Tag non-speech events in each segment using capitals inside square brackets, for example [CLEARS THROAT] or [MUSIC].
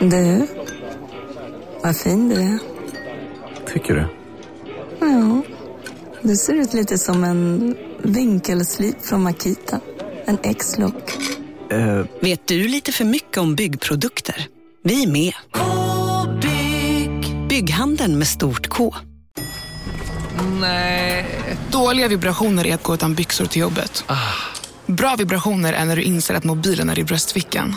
Du, vad fin du är. Tycker du? Ja, du ser ut lite som en vinkelslip från Makita. En X-look. Eh, Vet du lite för mycket om byggprodukter? Vi är med. -bygg. Bygghandeln med stort K. Nej. Dåliga vibrationer är att gå utan byxor till jobbet. Bra vibrationer är när du inser att mobilen är i bröstfickan.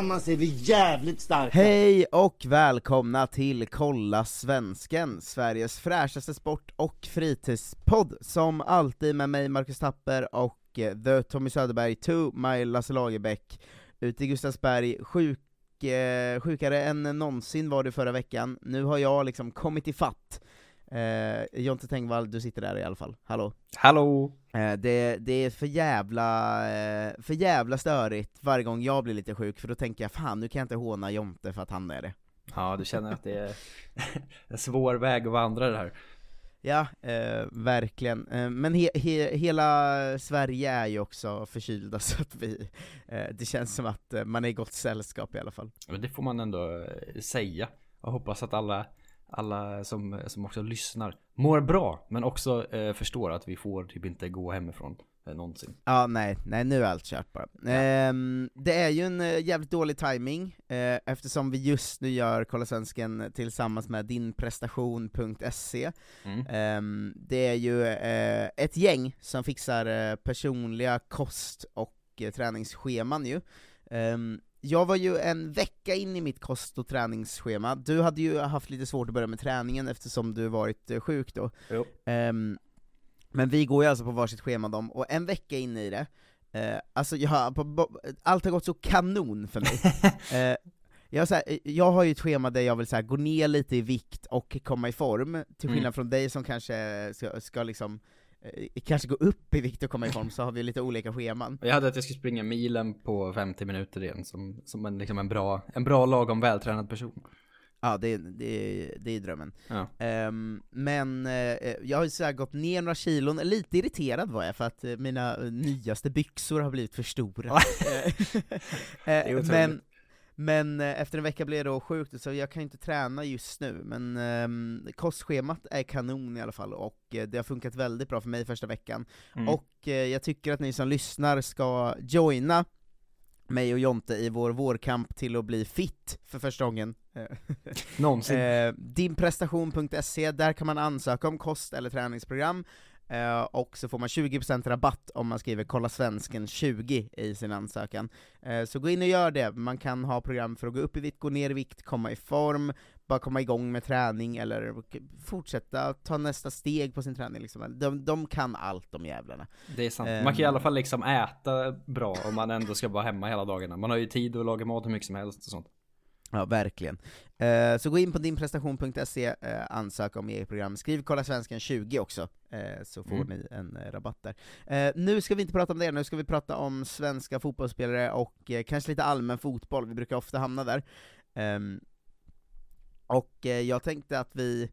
Tillsammans är vi jävligt starka! Hej och välkomna till Kolla Svensken, Sveriges fräschaste sport och fritidspodd, som alltid med mig Marcus Tapper och eh, The Tommy Söderberg, to my Lasse Lagerbäck, ute i Gustavsberg, sjuk, eh, sjukare än någonsin var du förra veckan, nu har jag liksom kommit i fatt. Eh, Jonte Tengvall, du sitter där i alla fall, hallå? hallå! Eh, det, det är för jävla, eh, för jävla störigt varje gång jag blir lite sjuk, för då tänker jag fan nu kan jag inte håna Jonte för att han är det. Ja, du känner att det är en svår väg att vandra det här. Ja, eh, verkligen. Eh, men he, he, hela Sverige är ju också förkylda [LAUGHS] så att vi, eh, det känns som att eh, man är i gott sällskap i alla fall. Men det får man ändå eh, säga. Jag hoppas att alla, alla som, som också lyssnar mår bra, men också eh, förstår att vi får typ inte gå hemifrån eh, någonsin. Ja, nej, nej nu är allt kört bara. Ehm, det är ju en eh, jävligt dålig timing eh, eftersom vi just nu gör Kolla Svensken tillsammans med dinprestation.se. Mm. Ehm, det är ju eh, ett gäng som fixar eh, personliga kost och träningsscheman ju. Ehm, jag var ju en vecka in i mitt kost och träningsschema, du hade ju haft lite svårt att börja med träningen eftersom du varit eh, sjuk då. Ehm, men vi går ju alltså på varsitt schema dem, och en vecka in i det, eh, alltså jag har, allt har gått så kanon för mig. [LAUGHS] eh, jag, så här, jag har ju ett schema där jag vill så här, gå ner lite i vikt och komma i form, till skillnad Mm. från dig som kanske ska, ska liksom kanske gå upp i vikt och komma i form, så har vi lite olika scheman. Jag hade att jag skulle springa milen på 50 minuter igen som, som en, liksom en, bra, en bra lagom vältränad person. Ja, det, det, det är drömmen. Ja. Ehm, men eh, jag har ju så gått ner några kilon, lite irriterad var jag för att eh, mina eh, nyaste byxor har blivit för stora. [LAUGHS] Eh, otroligt. men men eh, efter en vecka blev det då sjukt, så jag kan inte träna just nu, men ehm, kostschemat är kanon i alla fall, och eh, det har funkat väldigt bra för mig första veckan. Mm. Och eh, jag tycker att ni som lyssnar ska joina mig och Jonte i vår vårkamp till att bli fit för första gången. Eh, Någonsin. Eh, dinprestation.se, där kan man ansöka om kost eller träningsprogram, eh, och så får man 20% rabatt om man skriver 'kolla svensken 20' i sin ansökan. Eh, så gå in och gör det, man kan ha program för att gå upp i vikt, gå ner i vikt, komma i form, bara komma igång med träning, eller fortsätta ta nästa steg på sin träning liksom. de, de kan allt de jävlarna. Det är sant. Ehm. Man kan i alla fall liksom äta bra om man ändå ska vara hemma hela dagarna. Man har ju tid att laga mat hur mycket som helst och sånt. Ja, verkligen. Eh, så gå in på dinprestation.se, eh, ansök om eget program, skriv kolla svensken 20 också, eh, så får Mm. ni en eh, rabatt där. Eh, nu ska vi inte prata om det, nu ska vi prata om svenska fotbollsspelare och eh, kanske lite allmän fotboll, vi brukar ofta hamna där. Ehm, och jag tänkte att vi,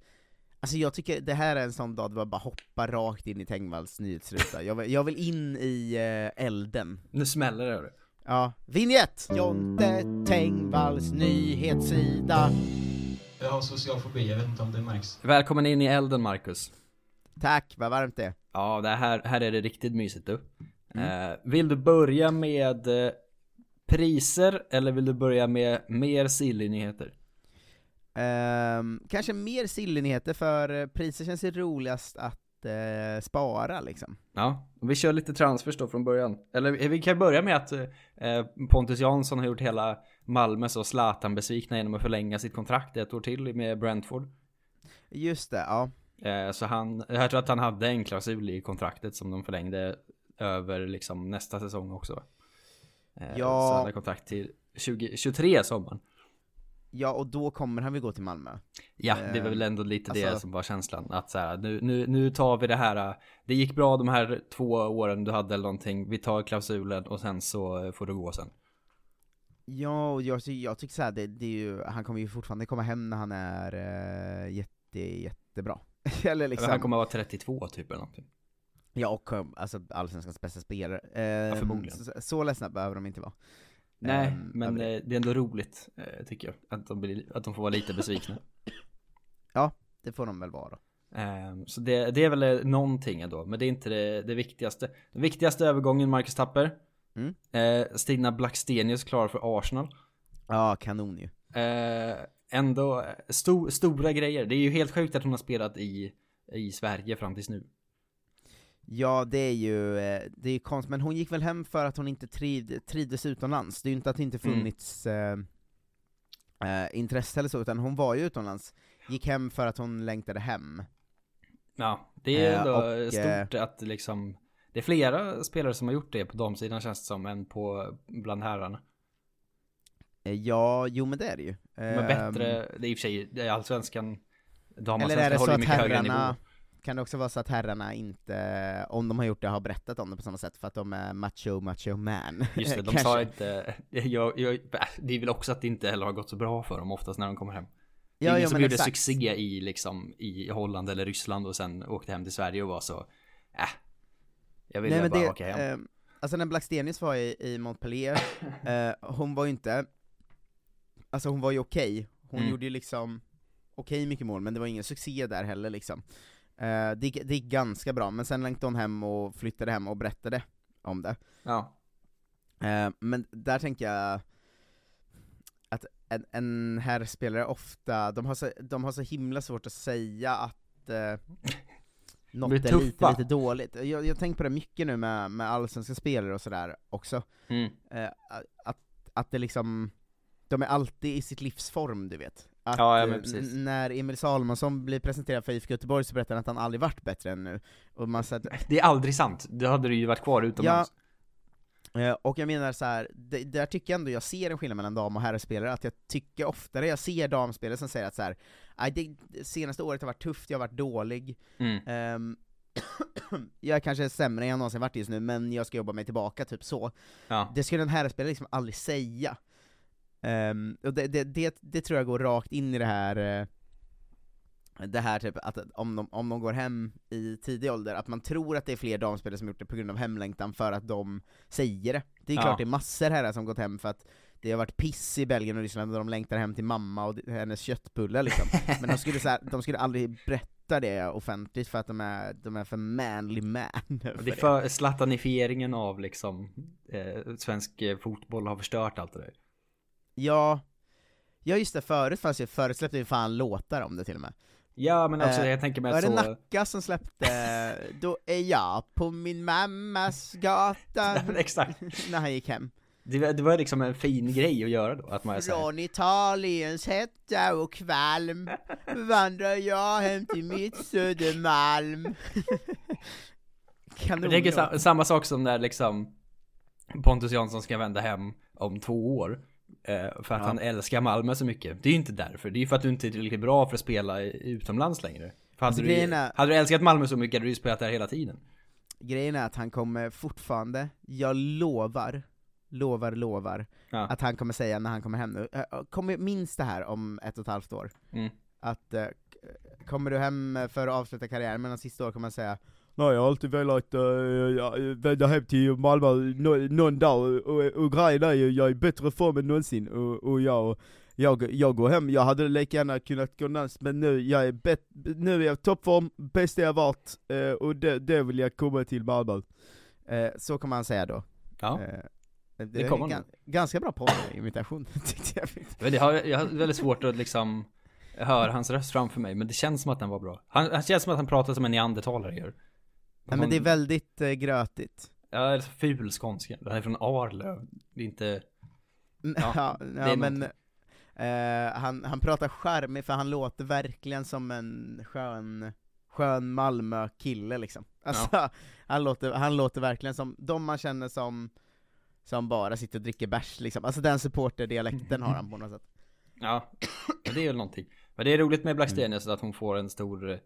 alltså jag tycker det här är en sån dag då jag bara hoppar rakt in i Tengvalls nyhetsruta, jag, vill- jag vill in i elden. Nu smäller det. hörru. Ja, vignett! Jonte Tengvalls nyhetssida. Jag har social fobi, jag vet inte om det märks. Välkommen in i elden Marcus. Tack, vad varmt det är. Ja, det här, här är det riktigt mysigt du. Eh, vill du börja med eh, priser eller vill du börja med mer silly-nyheter? Ehm, kanske mer sillenheter, för eh, priser känns ju roligast att eh, spara liksom. Ja, vi kör lite transfers då från början. Eller vi kan börja med att eh, Pontus Jansson har gjort hela Malmö så Zlatan besvikna genom att förlänga sitt kontrakt ett år till med Brentford. Just det, ja. Eh, så han, jag tror att han hade en klausul i kontraktet som de förlängde över liksom nästa säsong också. Eh, Ja. Så han hade kontrakt till 2023 sommaren. Ja, och då kommer han väl gå till Malmö? Ja, det var väl ändå lite det alltså- som var känslan. Att så här, nu, nu, nu tar vi det här. Det gick bra de här två åren du hade eller någonting. Vi tar klausulen och sen så får du gå sen. Ja, och jag, jag tycker såhär, det, det är ju, han kommer ju fortfarande komma hem när han är eh, jätte, jättebra. [LAUGHS] Eller liksom, Han kommer att vara 32 typ eller någonting. ja och alltså allsvenskans bästa spelare. Eh, förmodligen. Så, så ledsna behöver de inte vara. Nej, Ehm, men det. eh, det är ändå roligt eh, tycker jag. Att de, blir, att de får vara lite besvikna. [LAUGHS] Ja, det får de väl vara. Ehm, så det, det är väl eh, någonting ändå, men det är inte det, det viktigaste. Den viktigaste övergången, Marcus Tapper. Mm. Eh, Stina Blackstenius klar för Arsenal. Ja, kanon ju. Eh, ändå sto, stora grejer. Det är ju helt sjukt att hon har spelat i, i Sverige fram tills nu. Ja, det är ju, eh, det är ju konstigt, men hon gick väl hem för att hon inte triv, trivdes utomlands. Det är ju inte att det inte Mm. funnits eh, eh, intresse eller så, utan hon var ju utomlands, gick hem för att hon längtade hem. Ja, det är Eh, ändå och, stort att liksom Det är flera spelare som har gjort det på damsidan känns det som än på bland herrarna. Eh, ja, jo men det är det ju. Men Ehm, bättre, det är i och för sig, allsvenskan Damallsvenskan håller ju mycket högre nivå. Kan det också vara så att herrarna inte, om de har gjort det, har berättat om det på samma sätt för att de är macho, macho man? Just det, [LAUGHS] de sa inte, jag, jag, det är väl också att det inte heller har gått så bra för dem oftast när de kommer hem. Det är Ja, ingen ja, som gjorde exakt. succé i liksom, i Holland eller Ryssland och sen åkte hem till Sverige och var så, äh, jag vill Nej, bara det, åka hem. eh, alltså när Blackstenius var i, i Montpellier, [LAUGHS] eh, hon var ju inte, alltså hon var ju okej, hon Mm. gjorde ju liksom okej mycket mål, men det var ingen succé där heller liksom. Eh, det, gick, det gick ganska bra, men sen längtade hon hem och flyttade hem och berättade om det. Ja, Eh, men där tänker jag att en, en herrspelare ofta, de har, så, de har så himla svårt att säga att eh, något är lite, lite dåligt. Jag, jag tänker på det mycket nu med, med allsvenska spelare och sådär också. mm. Eh, att, att det liksom, de är alltid i sitt livsform du vet. Att, Ja, ja, eh, när Emil Salomonsson blir presenterad för IFK Göteborg så berättar han att han aldrig varit bättre än nu. Och man säger att, Det är aldrig sant, då hade du ju varit kvar utomlands. Eh, Och jag menar så här, det, där tycker jag ändå jag ser en skillnad mellan dam och herrspelare, att jag tycker oftare jag ser damspelare som säger att så här, "Aj, det, senaste året har varit tufft, jag har varit dålig, Mm. Ehm, [CLEARS THROAT] jag är kanske sämre än jag någonsin varit just nu, men jag ska jobba mig tillbaka, typ så. Ja. Det skulle en herrspelare liksom aldrig säga. Ehm, och det, det, det, det tror jag går rakt in i det här eh, det här typ att om de, om de går hem i tidig ålder, att man tror att det är fler damspelare som gjort det på grund av hemlängtan för att de säger det. Det är Ja. klart det är massor här som gått hem för att det har varit piss i Belgien och Ryssland och de längtar hem till mamma och hennes köttbullar liksom. [LAUGHS] Men de skulle, så här, de skulle aldrig berätta det offentligt för att de är, de är för manly man för Det är för slattanifieringen av liksom eh, svensk eh, fotboll har förstört allt det där. Ja, ja just det, förut fanns ju, förut släppte vi fan låtar om det till och med. Ja men också Eh, jag tänker mig Var att det så... Nacka som släppte Då är jag på min mammas gata [LAUGHS] Exakt. när han gick hem? Det var, det var liksom en fin grej att göra då, att man är Från Italiens hetta och kvalm vandrar jag hem till mitt Södermalm Jag tänker sa, samma sak som när liksom Pontus Jansson ska vända hem om två år För att Ja. han älskar Malmö så mycket Det är ju inte därför, det är ju för att du inte är tillräckligt bra för att spela utomlands längre för hade, Alltså, du, är- hade du älskat Malmö så mycket hade du ju spelat där hela tiden Grejen är att han kommer fortfarande, jag lovar, lovar, lovar, Ja. att han kommer säga när han kommer hem nu, eh, kommer minst det här om ett och ett halvt år, Mm. att eh, kommer du hem för att avsluta karriären, men sista år kommer han säga Nej jag har alltid velat uh, vända hem till Malmö no, någon dag, och, och, och grejen är ju, jag är i bättre form än någonsin, och, och jag, jag, jag går hem, jag hade lika gärna kunnat gå någonstans, men nu, jag är bet, nu är jag i toppform, bästa jag varit, eh, och det, det vill jag komma till Malmö. Eh, så kommer han säga då. Ja, Eh, det, det är kommer han Ganska bra på imitation tyckte jag. men det har, jag har väldigt svårt att liksom hör hans röst framför mig, men det känns som att den var bra. Han, han känns som att han pratar som en neandertalare gör. Ja, men det är väldigt eh, grötigt. Ja, det är så ful skånska. Det här är från Arlöv. Det är inte... [LAUGHS] Ja, Ja, ja, är men eh, han, han pratar charmigt för han låter verkligen som en skön, skön Malmö-kille liksom. Alltså, han, låter, han låter verkligen som de man känner som, som bara sitter och dricker bärs liksom. Alltså den supporterdialekten har han på något sätt. Ja, det är väl någonting. Men det är roligt med Blackstenius att hon får en stor,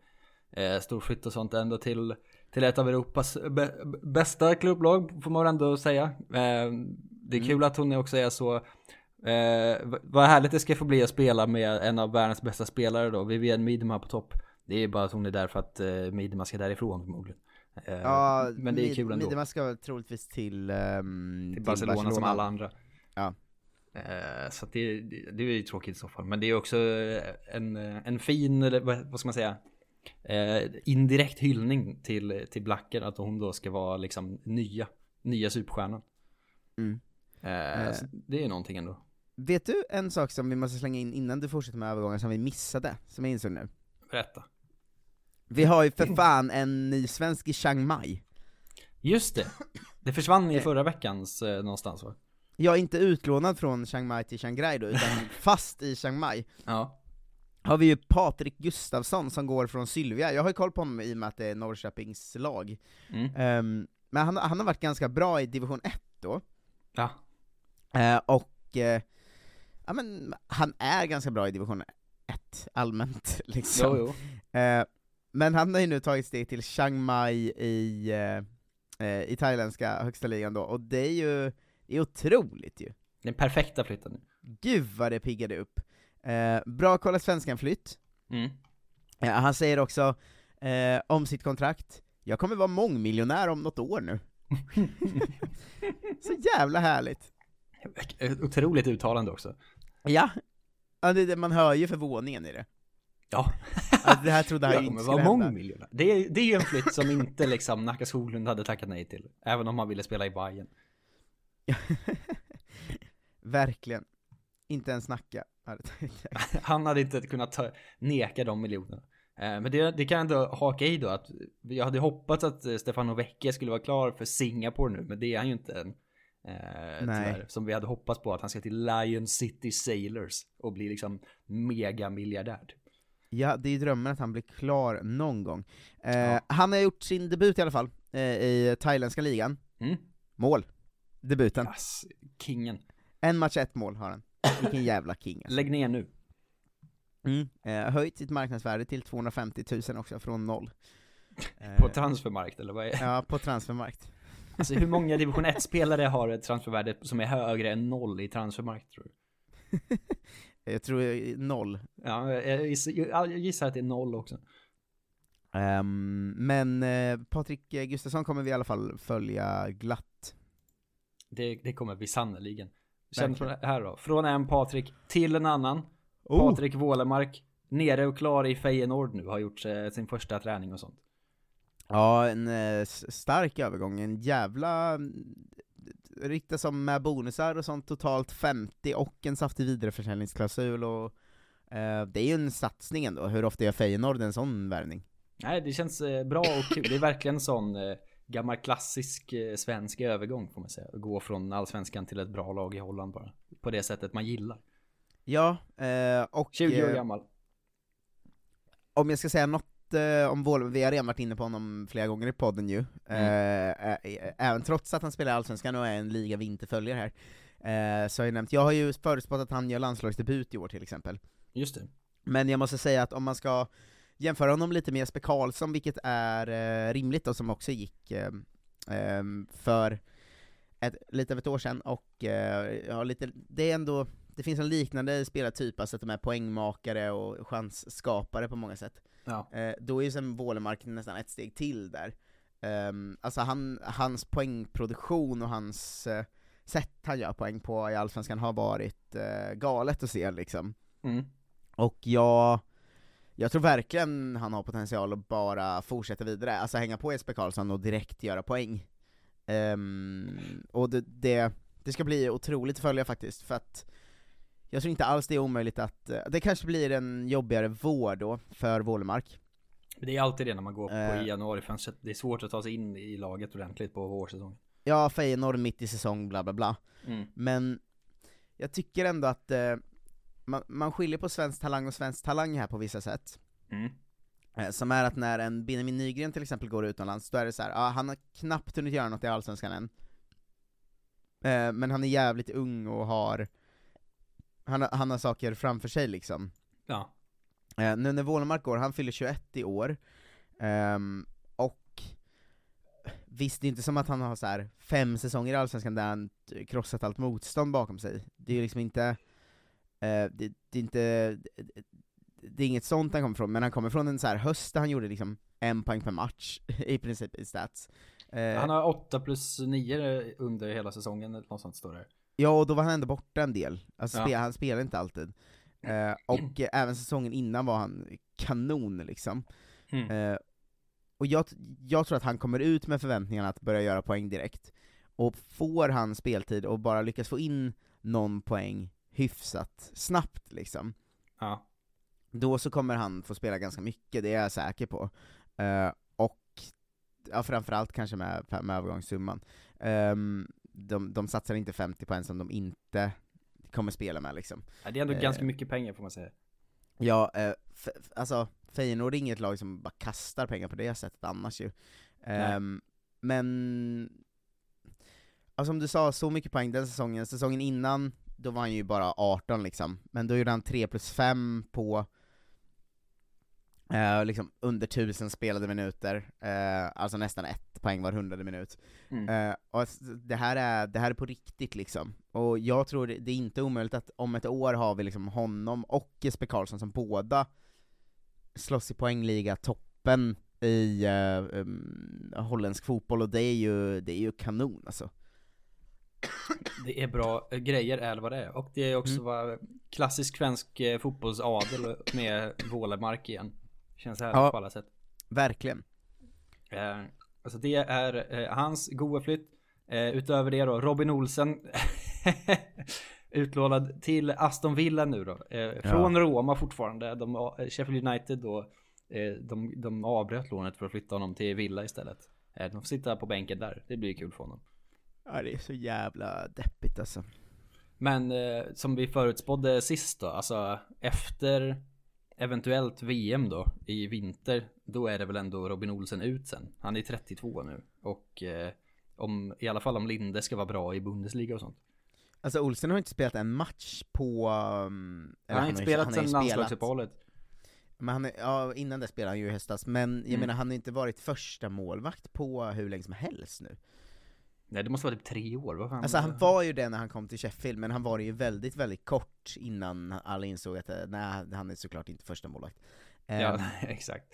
eh, stor flytt och sånt ändå till, till ett av Europas bä- bästa klubblag, får man väl ändå säga. Eh, det är kul att hon också är så, eh, vad härligt det ska få bli att spela med en av världens bästa spelare då, Vivienne Miedema på topp. Det är bara att hon är där för att eh, Miedema ska därifrån förmodligen. Eh, Ja, men det är kul ändå. Midema ska väl troligtvis till, ehm, till Barcelona, som alla andra. Ja. Eh, så det, det, det är ju tråkigt i så fall. Men det är också eh, en, eh, en fin, vad ska man säga, eh, indirekt hyllning till, till Blacker. Att hon då ska vara liksom nya, nya superstjärnan. Mm. Eh, Eh. det är någonting ändå. Vet du en sak som vi måste slänga in innan du fortsätter med övergången som vi missade, som jag insåg nu? Berätta. Vi har ju för fan en ny svensk i Chiang Mai. Just det. Det försvann i förra veckans eh, någonstans va? Jag är inte utlånad från Chiang Mai till Chiang Rai då, utan [LAUGHS] fast i Chiang Mai. Ja. Har vi ju Patrik Gustafsson som går från Sylvia, jag har ju koll på honom i och med att det är Norrköpings lag. Mm. Ehm, men han, han har varit ganska bra i division 1 då. Ja. Eh, och, eh, ja men han är ganska bra i division 1, allmänt [LAUGHS] liksom. Jo, jo. Eh, men han har ju nu tagit steg till Chiang Mai i, i thailändska högsta ligan då, och det är ju det är otroligt ju. Den perfekta flytten nu. Gud vad det piggade upp. Eh, bra kolla svenskan-flytt. Mm. Eh, han säger också eh, om sitt kontrakt, jag kommer vara mångmiljonär om något år nu. [LAUGHS] Så jävla härligt. Ett Otroligt uttalande också. Ja, ja det, man hör ju förvåningen i det. Ja. Alltså, det här trodde han ju inte skulle hända. Det är, det är ju en flytt som inte liksom Nacka Skoglund hade tackat nej till. Även om han ville spela i Bayern. [LAUGHS] Verkligen. Inte ens snacka. hade tänkt. [LAUGHS] Han hade inte kunnat ta, neka de miljonerna. Eh, Men det, det kan jag ändå haka i då att jag hade hoppats att eh, Stefano Vecchia skulle vara klar för Singapore nu, men det är han ju inte än. Eh, tyvärr. Som vi hade hoppats på att han ska till Lion City Sailors och bli liksom megamiljardär. Ja, det är ju drömmen att han blir klar någon gång. Eh, Han har gjort sin debut i alla fall, eh, i thailändska ligan. Mm. Mål. Debuten. Yes, kingen. En match, ett mål har han. Vilken jävla king alltså. Lägg ner nu. Mm. Eh, höjt sitt marknadsvärde till 250 000 också, från noll. [LAUGHS] På Eh, transfermarkt eller vad är Ja, på transfermarkt. [LAUGHS] Alltså hur många division 1-spelare har ett transfervärde som är högre än noll i transfermarkt tror du? [LAUGHS] Jag tror noll. Ja, jag gissar, jag gissar att det är noll också. Ehm, men eh, Patrik Gustafsson kommer vi i alla fall följa glatt. Det, det kommer vi sannoliken. Från Verkligen. här då. Från en Patrik till en annan. Oh. Patrik Wålemark. Nere och klar i Feyenoord nu. Har gjort eh, sin första träning och sånt. Ja, en eh, stark övergång, en jävla... Riktar som med bonusar och sånt, totalt 50 och en saftig vidareförsäljningsklausul och eh, det är ju en satsning ändå, hur ofta gör Feyenoord en sån värvning? Nej, det känns eh, bra och kul. Det är verkligen en sån eh, gammal klassisk eh, svensk övergång får man säga. Gå från allsvenskan till ett bra lag i Holland bara. På det sättet man gillar. Ja, eh, och... 20 år eh, gammal. om jag ska säga något om Wåhl, vi har redan varit inne på honom flera gånger i podden ju, Mm. även trots att han spelar Allsvenskan och är en liga vi inte följer här, så har jag nämnt, jag har ju förutspått att han gör landslagsdebut i år till exempel. Just det. Men jag måste säga att om man ska jämföra honom lite med Jesper Karlsson, vilket är eh, rimligt och som också gick eh, eh, för ett, lite över ett år sedan, och eh, ja, lite, det är ändå, det finns en liknande spelartyp, alltså att de är poängmakare och chansskapare på många sätt. Ja. Eh, då är ju sen Wålemark nästan ett steg till där. Ehm, alltså han, hans poängproduktion och hans eh, sätt han gör poäng på i Allsvenskan har varit eh, galet att se liksom. Mm. Och jag, jag tror verkligen han har potential att bara fortsätta vidare, alltså hänga på Jesper Karlsson och direkt göra poäng. Ehm, och det, det, det ska bli otroligt att följa faktiskt, för att jag tror inte alls det är omöjligt att, eh, det kanske blir en jobbigare vår då, för Wålemark. Det är alltid det när man går på i januarifönstret. Det är svårt att ta sig in i laget ordentligt på vårsäsongen. Ja, Feyenoord mitt i säsong, bla bla bla. Mm. Men jag tycker ändå att eh, man, man skiljer på svensk talang och svensk talang här på vissa sätt. Mm. Eh, som är att när en Benjamin Nygren till exempel går utomlands, då är det så här, ja, han har knappt hunnit göra något i Allsvenskan än. Eh, men han är jävligt ung och har, han, han har saker framför sig liksom. Ja. Eh, nu när Wålemark går, han fyller 21 i år, ehm, och visst, det är inte som att han har så här fem säsonger i Allsvenskan där han krossat allt motstånd bakom sig. Det är ju liksom inte, det, det är inte, det är inget sånt han kommer från, men han kommer från en så här höst där han gjorde liksom en poäng per match, [LAUGHS] i princip i stats. Eh, Han har 8 plus 9 under hela säsongen eller något sånt står det. Ja, och då var han ändå borta en del. Alltså, Ja. spe, han spelar inte alltid. Eh, och eh, [CLEARS THROAT] även säsongen innan var han kanon liksom. Mm. Eh, och jag, jag tror att han kommer ut med förväntningarna att börja göra poäng direkt. Och får han speltid och bara lyckas få in någon poäng hyfsat snabbt liksom, Ja. då så kommer han få spela ganska mycket, det är jag säker på. Eh, och ja, framförallt kanske med, med övergångssumman. Ehm, de, de satsar inte 50 på en som de inte kommer spela med liksom. Ja, Det är ändå Eh. ganska mycket pengar får man säga. Ja, eh, f- alltså Feyenoord är inget lag som bara kastar pengar på det sättet annars ju. Ehm, men, alltså som du sa, så mycket poäng den säsongen, säsongen innan, då var han ju bara 18 liksom, men då gjorde han 3 plus 5 på eh, liksom under 1000 spelade minuter, eh, alltså nästan ett poäng var hundrade minut. Mm. Eh, och det här, är, det här är på riktigt liksom, och jag tror det, är inte omöjligt att om ett år har vi liksom honom och Jesper Karlsson som båda slåss i poängliga toppen i eh, um, holländsk fotboll, och det är ju, det är ju kanon alltså. Det är bra eh, grejer är vad det är. Och det är också Mm. vad klassisk svensk eh, fotbollsadel med Wålemark igen. Känns härligt Ja. på alla sätt. Verkligen. Eh, alltså det är eh, hans goa flytt. Eh, utöver det då, Robin Olsen. [LAUGHS] utlånad till Aston Villa nu då. Eh, från Roma fortfarande. De, eh, Sheffield United då. De, de avbröt lånet för att flytta honom till Villa istället. De får sitta på bänken där. Det blir kul för honom. Ja det är så jävla deppigt alltså. Men eh, som vi förutspådde sist då, alltså efter eventuellt VM då i vinter, då är det väl ändå Robin Olsen ut sen. Han är 32 nu och eh, om, i alla fall om Linde ska vara bra i Bundesliga och sånt. Alltså Olsen har inte spelat en match på... Um, Han har inte spelat sen landslagsuppehållet. Men han är, ja, innan det spelade han ju i höstas, men jag Mm. menar han har inte varit första målvakt på hur länge som helst nu. Nej det måste vara typ tre år, vad fan? Alltså han var ju det när han kom till Sheffield, men han var det ju väldigt, väldigt kort innan alla insåg att, eh, nej, han är såklart inte första målvakt. Ja, Ehm, [LAUGHS] exakt.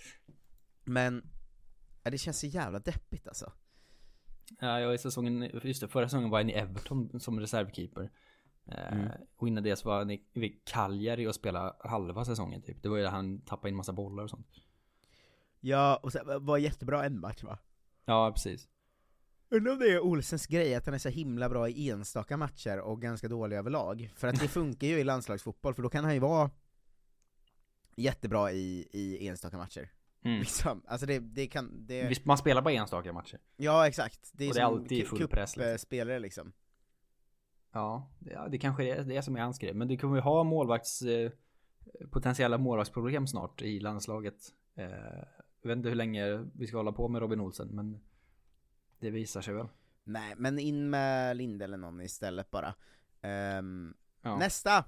Men, ja, det känns så jävla deppigt alltså. Ja, jag i säsongen, just det, förra säsongen var han i Everton som reservkeeper. Eh, Mm. Och innan det så var han i i Cagliari och spelade halva säsongen typ. Det var ju där han tappade in massa bollar och sånt. Ja, och sen var jättebra en match va? Ja, precis. Undrar om det är Olsens grej, att han är så himla bra i enstaka matcher och ganska dålig överlag. För att det [LAUGHS] funkar ju i landslagsfotboll, för då kan han ju vara jättebra i, i enstaka matcher. Mm. Liksom. Alltså det, det kan, det... Man spelar bara enstaka matcher. Ja exakt, det är, Och det är alltid full press, liksom. cupspelare liksom. Ja, det, det kanske är det som är hans grej. Men det kommer vi ha målvakts... Eh, potentiella målvaktsproblem snart i landslaget. Eh, jag vet inte hur länge vi ska hålla på med Robin Olsen, men det visar sig väl. Nej, men in med Linde eller någon istället bara. Ehm, Ja. Nästa!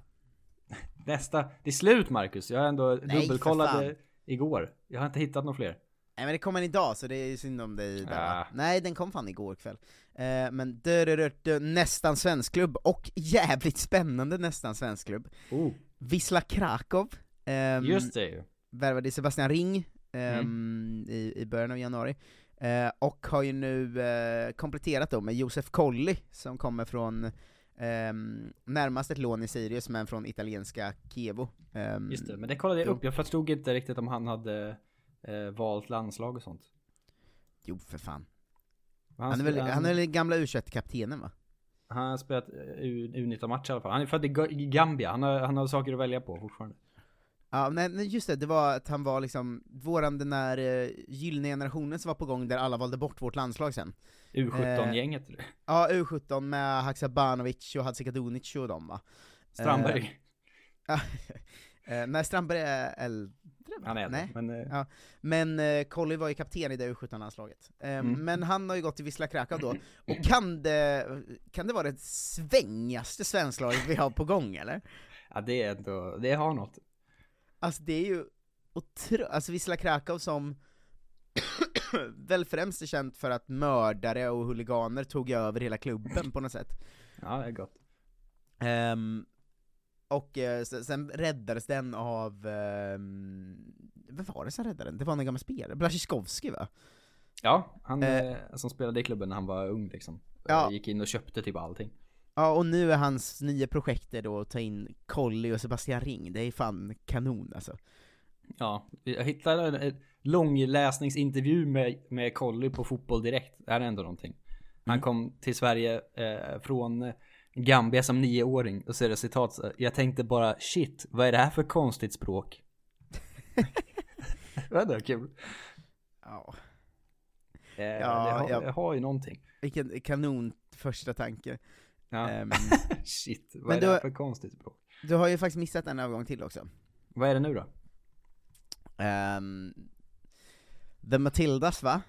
[LAUGHS] Nästa, det är slut Marcus. Jag har ändå Nej, dubbelkollat det igår. Jag har inte hittat några fler. Nej men det kommer en idag, så det är synd om dig där? Ah. Nej, den kom fan igår kväll. Eh, men dö, dö, dö, dö, nästan svensk klubb, och jävligt spännande nästan svensk klubb. Oh, Wisla Krakow, ehm, just det ju. värvade Sebastian Ring ehm, Mm. i, i början av januari, eh, och har ju nu eh, kompletterat då med Josef Colli, som kommer från ehm, närmast ett lån i Sirius, men från italienska Chievo. Ehm, Just det, men det kollade jag upp. Jag förstod inte riktigt om han hade eh, valt landslag och sånt. Jo för fan. Men Han är väl, han är väl gamla u kaptenen va? Han har spelat eh, U- U19-matcher i alla fall. Han är född i Gambia. Han har, han har saker att välja på fortfarande. Ja, nej, nej, just det, det var att han var liksom, våran den där uh, gyllene generationen som var på gång där alla valde bort vårt landslag sen. U17-gänget. eller? Ja, U17 med Haksabanovic och Hadzikadunic och dem va? Strandberg. Eh, [LAUGHS] eh, nej, Strandberg är äldre? Han är äldre, men, eh, ja. men eh, Colly var ju kapten i det U17-landslaget. Eh, Mm. Men han har ju gått till Wisla Krakow då, och kan det, kan det vara det svängigaste svensklaget vi har på gång eller? Ja, det är ändå, det har något. Alltså det är ju otro... alltså Wisla Krakow som [COUGHS] väl främst är känt för att mördare och huliganer tog över hela klubben på något sätt. Ja, det är gott. Ehm, och eh, sen, räddades den av, um, vem var det som räddade den? Det var en gammal spelare, Blasiskovski va? Ja, han eh, som spelade i klubben när han var ung liksom. Ja. Gick in och köpte typ allting. Ja, och nu är hans nya projekt då att ta in Colly och Sebastian Ring, det är fan kanon alltså. Ja, jag hittade en, långläsningsintervju med, med Colly på Fotboll Direkt. Det här är ändå någonting. Han Mm. kom till Sverige eh, från Gambia som nioåring och så är det citat Jag tänkte bara shit, vad är det här för konstigt språk? [LAUGHS] det var kul. Ja. Eh, Ja, det, har, ja. det har ju någonting. Vilken kanon första tanke. Ja. Ehm, [LAUGHS] Shit, vad är det här för konstigt språk? du har ju faktiskt missat en övergång till också. Vad är det nu då? Ehm, The Matildas va?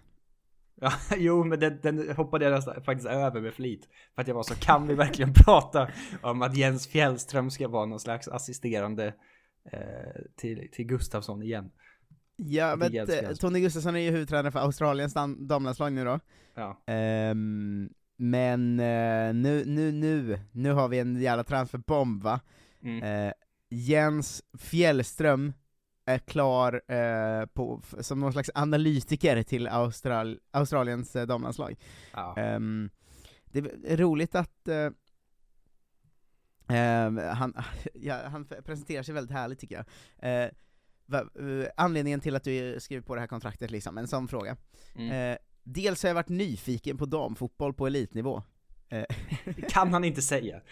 Ja, [LAUGHS] jo men den, den hoppade jag nästan faktiskt över med flit. För att jag var så, kan vi verkligen prata om att Jens Fjällström ska vara någon slags assisterande eh, till, till Gustafsson igen? Ja, men eh. Tony Gustafsson är ju huvudtränare för Australiens dam- damlandslag nu då. Ja. Ehm, men eh, nu, nu, nu, nu har vi en jävla transferbomb va? Mm. Eh, Jens Fjällström är klar eh, på, som någon slags analytiker till Austral Australiens eh, damlandslag. Ja. Ehm, det är roligt att eh, ehm, han, [LAUGHS] ja, han presenterar sig väldigt härligt tycker jag. Eh, va, eh, anledningen till att du skriver på det här kontraktet liksom, en sån fråga. Mm. Dels har jag varit nyfiken på damfotboll på elitnivå. Eh, [LAUGHS] Det kan han inte säga. [LAUGHS]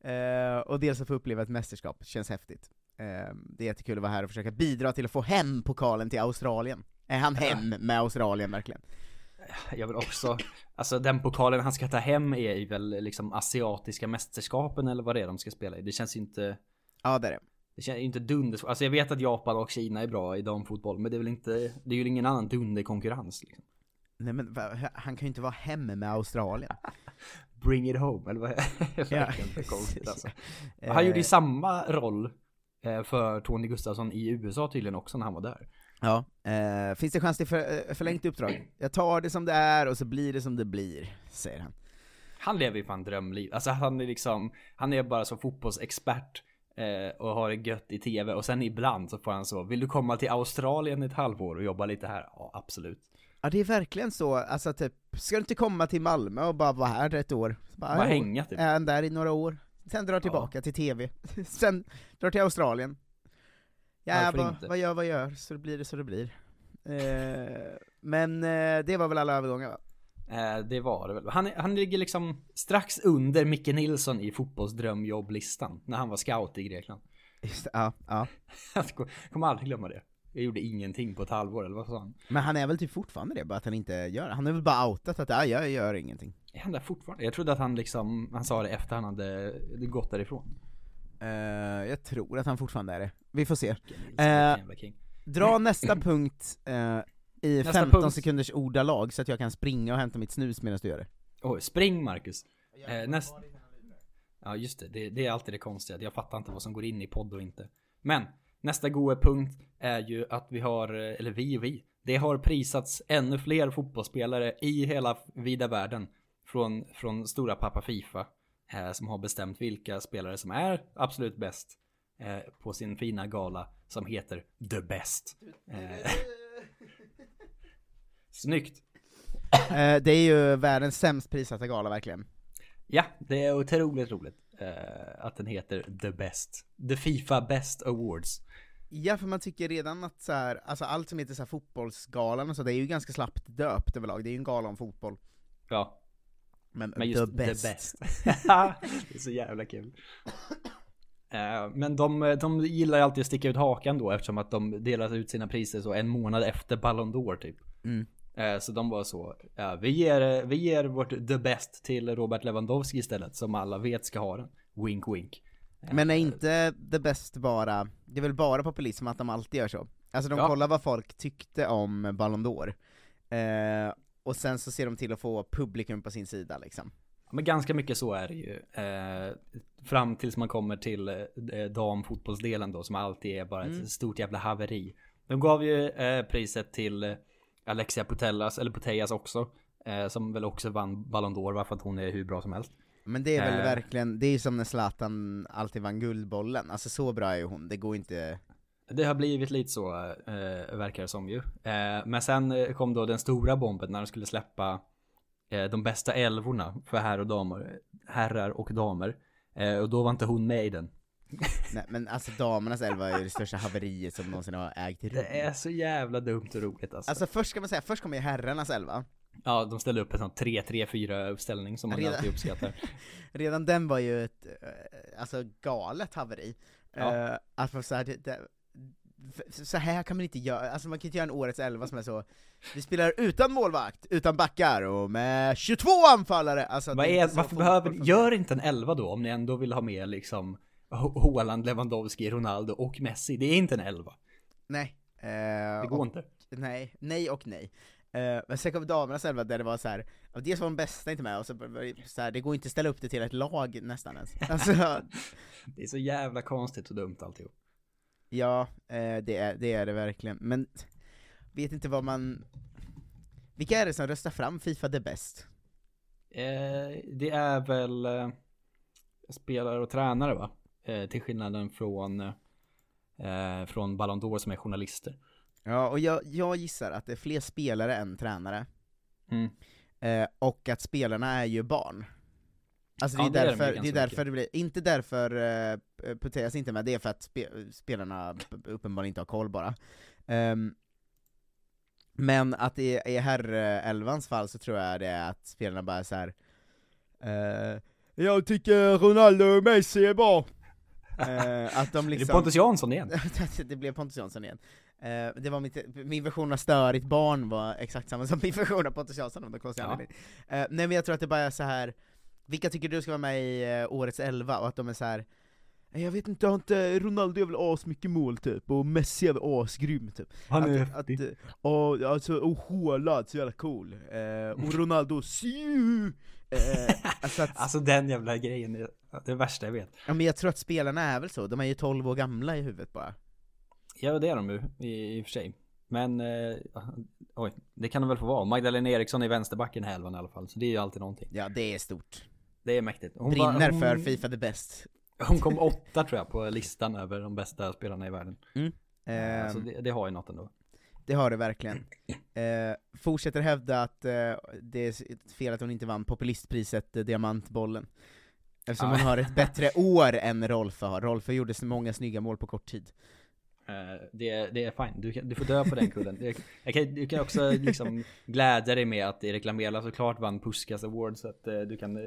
Eh, och dels att få uppleva ett mästerskap, känns häftigt. Eh, det är jättekul att vara här och försöka bidra till att få hem pokalen till Australien. Är han hem med Australien verkligen? Jag vill också, alltså den pokalen han ska ta hem är väl liksom asiatiska mästerskapen eller vad det är de ska spela i. Det känns ju inte, Ja det är det. det känns ju inte dunder. Alltså jag vet att Japan och Kina är bra i damfotboll, men det är väl inte, det är ju ingen annan dunderkonkurrens liksom. Nej men han kan ju inte vara hem med Australien. [LAUGHS] Bring it home, eller vad är det? [LAUGHS] Konstigt alltså. Eh, Han gjorde ju samma roll eh, för Tony Gustafsson i USA tydligen också när han var där. Ja, eh, finns det chans till för, eh, förlängt uppdrag? Jag tar det som det är och så blir det som det blir, säger han. Han lever ju fan drömliv. Alltså han är liksom, han är bara så fotbollsexpert eh, och har det gött i tv och sen ibland så får han så, vill du komma till Australien ett halvår och jobba lite här? Ja, absolut. Ja det är verkligen så, alltså typ, ska du inte komma till Malmö och bara vara här ett år? Så Bara "Jo, hänga, typ." Är där i några år, sen drar tillbaka till TV, [LAUGHS] sen drar till Australien. Ja, vad, vad gör, vad gör, så blir det så det blir. Eh, men eh, det var väl alla övergångar va? Eh, det var det väl. Han, han ligger liksom strax under Micke Nilsson i fotbollsdrömjobblistan när han var scout i Grekland. Just, det, ja, ja. [LAUGHS] Jag kommer aldrig glömma det. Jag gjorde ingenting på ett halvår, eller vad sa han? Men han är väl typ fortfarande det, bara att han inte gör Han är väl bara outat att ja, jag gör ingenting. Är han där fortfarande? Jag trodde att han liksom, han sa det efter han hade gått därifrån. Eh, jag tror att han fortfarande är det. Vi får se. King. Dra nästa punkt eh, i Nästa 15 punkt. sekunders ordalag så att jag kan springa och hämta mitt snus medan du gör det. Oj, spring Marcus. Eh, näst... Ja just det, det, det är alltid det konstiga. Jag fattar inte vad som går in i podd och inte. Men nästa goa punkt är ju att vi har, eh, eller vi och vi, det har prisats ännu fler fotbollsspelare i hela vida världen från, från stora pappa Fifa eh, som har bestämt vilka spelare som är absolut bäst eh, på sin fina gala som heter The Best. Eh, [LAUGHS] Snyggt! Eh, det är ju världens sämst prissatta gala verkligen. Ja, det är otroligt roligt att den heter The Best. The Fifa Best Awards. Ja, för man tycker redan att så här, alltså allt som heter så här fotbollsgalan och så, det är ju ganska slappt döpt överlag, det är ju en gala om fotboll. Ja. Men, Men just the best. the best. [LAUGHS] det är så jävla kul. Eh, Men de, de gillar alltid att sticka ut hakan då eftersom att de delar ut sina priser så en månad efter Ballon d'Or typ. Mm. Eh, Så de var så, ja, vi, ger, vi ger vårt the best till Robert Lewandowski istället som alla vet ska ha den. Wink wink. Men är inte the best bara, det är väl bara populism att de alltid gör så? Alltså de Ja. kollar vad folk tyckte om Ballon d'Or, eh, och sen så ser de till att få publikum på sin sida liksom. Men ganska mycket så är det ju. Eh, fram tills man kommer till eh, damfotbollsdelen då som alltid är bara ett Mm. stort jävla haveri. De gav ju eh, priset till eh, Alexia Putellas, eller Putellas också. Eh, som väl också vann Ballon d'Or varför att hon är hur bra som helst. Men det är väl Eh. verkligen, det är ju som när Zlatan alltid vann Guldbollen, alltså så bra är ju hon, det går inte Det har blivit lite så, eh, verkar det som ju. Eh, men sen eh, kom då den stora bomben när de skulle släppa eh, de bästa älvorna för herrar och damer, herrar och damer. Och då var inte hon med i den. [LAUGHS] Nej men alltså damernas elva är ju det största haveriet som någonsin har ägt rum Det är så jävla dumt och roligt alltså. Alltså först ska man säga, först kommer ju herrarnas elva Ja, de ställde upp en sån 3-3-4 uppställning som man Redan- alltid uppskattar. [LAUGHS] Redan den var ju ett, eh, alltså galet haveri. Ja. Eh, att man så här, det, det, så här kan man inte göra, alltså man kan inte göra en årets elva som är så, vi spelar utan målvakt, utan backar och med 22 anfallare! Alltså, Vad är, varför behöver, gör inte en 11 då om ni ändå vill ha med liksom Haaland, Lewandowski, Ronaldo och Messi. Det är inte en 11. Nej. Eh, Det går och, inte. Nej, nej och nej. Eh, men sen kom damernas elva där det var så här, dels var de bästa inte med, och så, det så här, det går inte att ställa upp det till ett lag nästan ens. [LAUGHS] Alltså, Det är så jävla konstigt och dumt alltihop. Ja, eh, det, är, det är det verkligen, men vet inte vad man... Vilka är det som röstar fram Fifa the best? Eh, det är väl eh, spelare och tränare va? Eh, till skillnaden från eh, från Ballon d'Or som är journalister. Ja, och jag, jag gissar att det är fler spelare än tränare, Mm. eh, och att spelarna är ju barn. Alltså det Ja, är det är de ju därför, det är därför det blir, inte därför uh, Putellas inte är med, det är för att spe, spelarna uppenbarligen inte har koll bara. Ehm, men att i, i herr-elvans fall så tror jag det är att spelarna bara är så här. eh, jag tycker Ronaldo och Messi är bra. Eh, att de [LAUGHS] Är liksom... det Pontus Jansson igen? [LAUGHS] det blev Pontus Jansson igen. Eh, det var mitt, min version av störigt barn var exakt samma som min version av Pontus Jansson om det konstiga Ja. anledning. Eh, nej men jag tror att det bara är så här. vilka tycker du ska vara med i eh, årets elva? Och att de är så här. "Eh, jag vet inte, har inte Ronaldo gör väl asmycket mål typ, och Messi är väl asgrym typ. Han är att, att, eh, och, alltså, och Haaland, så jävla cool. Eh, och [LAUGHS] Ronaldo! Eh, alltså att, [LAUGHS] Alltså den jävla grejen är det värsta jag vet. ja, men jag tror att spelarna är väl så, de är ju 12 år gamla i huvudet bara. Ja det är de ju i, i och för sig. Men eh, oj, det kan de väl få vara. Magdalena Eriksson i vänsterbacken i elvan i alla fall. Så det är ju alltid någonting. Ja, det är stort. Det är mäktigt. Hon Brinner var- för hon- Fifa the best. Hon kom åtta tror jag på listan över de bästa spelarna i världen. Mm. Så Ehm, det, det har ju något ändå. Det har det verkligen. [CLEARS THROAT] Eh, fortsätter hävda att eh, det är fel att hon inte vann populistpriset eh, Diamantbollen. Eftersom hon har ett bättre [LAUGHS] år än Rolfö har. Rolfö gjorde så många snygga mål på kort tid. Eh, det, det är fine, du, kan- du får dö på den kullen. Jag kan, du kan också liksom glädja dig med att Erik Lamela såklart vann Puskas Award så att eh, du kan eh,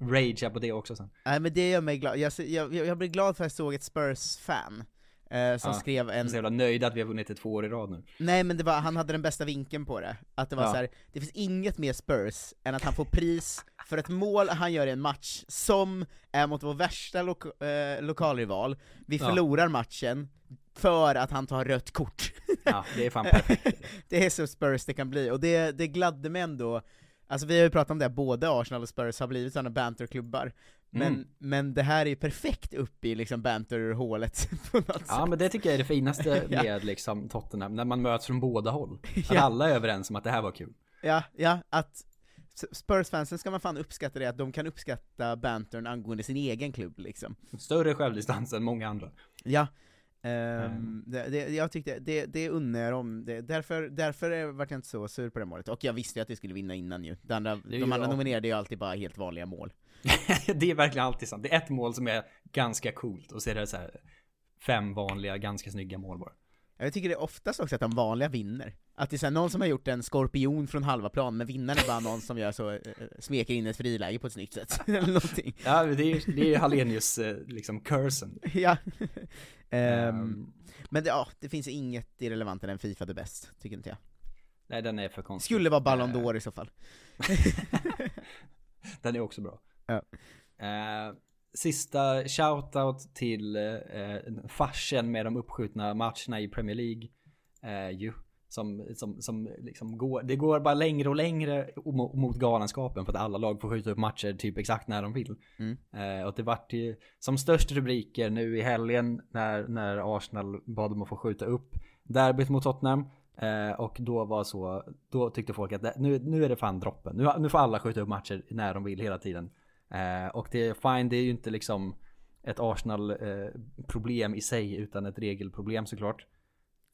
ragea på det också sen. Nej men det gör mig glad, jag, jag, jag blir glad för att jag såg ett Spurs-fan eh, som Ja, skrev en, så jävla nöjd att vi har vunnit det två år i rad nu. nej men det var, han hade den bästa vinkeln på det, att det var Ja. så här, det finns inget mer Spurs än att han får pris för ett mål han gör i en match som är mot vår värsta lo- eh, lokalrival, vi Ja. förlorar matchen för att han tar rött kort. Ja, det är fan perfekt. [LAUGHS] det är så Spurs det kan bli, och det, det gladde mig ändå, alltså vi har ju pratat om det, både Arsenal och Spurs har blivit sådana banterklubbar, men, Mm. men det här är ju perfekt upp i liksom banterhålet [LAUGHS] på något Ja sätt. men det tycker jag är det finaste [LAUGHS] Ja. med liksom Tottenham, när man möts från båda håll. Att [LAUGHS] Ja. alla är överens om att det här var kul. Ja, ja, att Spurs-fansen ska man fan uppskatta det, att de kan uppskatta bantern angående sin egen klubb liksom. Större självdistans än många andra. Ja, ehm, det, det, jag tyckte, det, det unnar jag dem, det, därför, därför är- vart jag inte så sur på det målet, och jag visste ju att vi skulle vinna innan ju. De andra, är de andra nominerade ju alltid bara helt vanliga mål. [LAUGHS] det är verkligen alltid sant. Det är ett mål som är ganska coolt och så är det så här fem vanliga, ganska snygga mål bara. Jag tycker det är oftast också att de vanliga vinner. Att det är så här, någon som har gjort en skorpion från halva plan, men vinnaren är bara någon som gör så, eh, smeker in ett friläge på ett snyggt sätt, [LAUGHS] eller någonting. Ja, det är det är Hallenius eh, liksom cursen. Ja. [LAUGHS] Ehm, men det, ja, det finns inget irrelevantare än Fifa det bäst, tycker inte jag. nej, den är för konstig. Skulle vara Ballon Eh, d'Or i så fall. [LAUGHS] Den är också bra. Ja. Eh, sista shoutout till eh, farsen med de uppskjutna matcherna i Premier League. Eh, ju. Som, som, som liksom går, det går bara längre och längre mo- mot galenskapen för att alla lag får skjuta upp matcher typ exakt när de vill. Mm. Eh, och det vart ju som störst rubriker nu i helgen när, när Arsenal bad dem att få skjuta upp derbyt mot Tottenham. Eh, och då var så, då tyckte folk att det, nu, nu är det fan droppen. Nu, nu får alla skjuta upp matcher när de vill hela tiden. Eh, och det är fine, det är ju inte liksom ett Arsenal eh, i sig utan ett regelproblem såklart.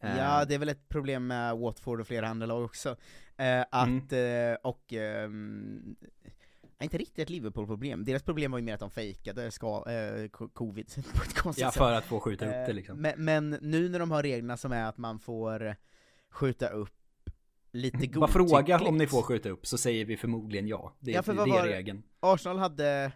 Eh, Ja, det är väl ett problem med Watford och flera andra lag också. Eh, att, eh, och, nej, inte riktigt ett Liverpool-problem. Deras problem var ju mer att de fejkade ska, eh, co- covid [LAUGHS] på ett konstigt Ja, sätt. för att få skjuta upp Eh, det liksom. Men, men nu när de har reglerna som är att man får skjuta upp lite godtyckligt. Bara fråga om ni får skjuta upp så säger vi förmodligen ja. Det, Ja, för det är regeln. Arsenal hade,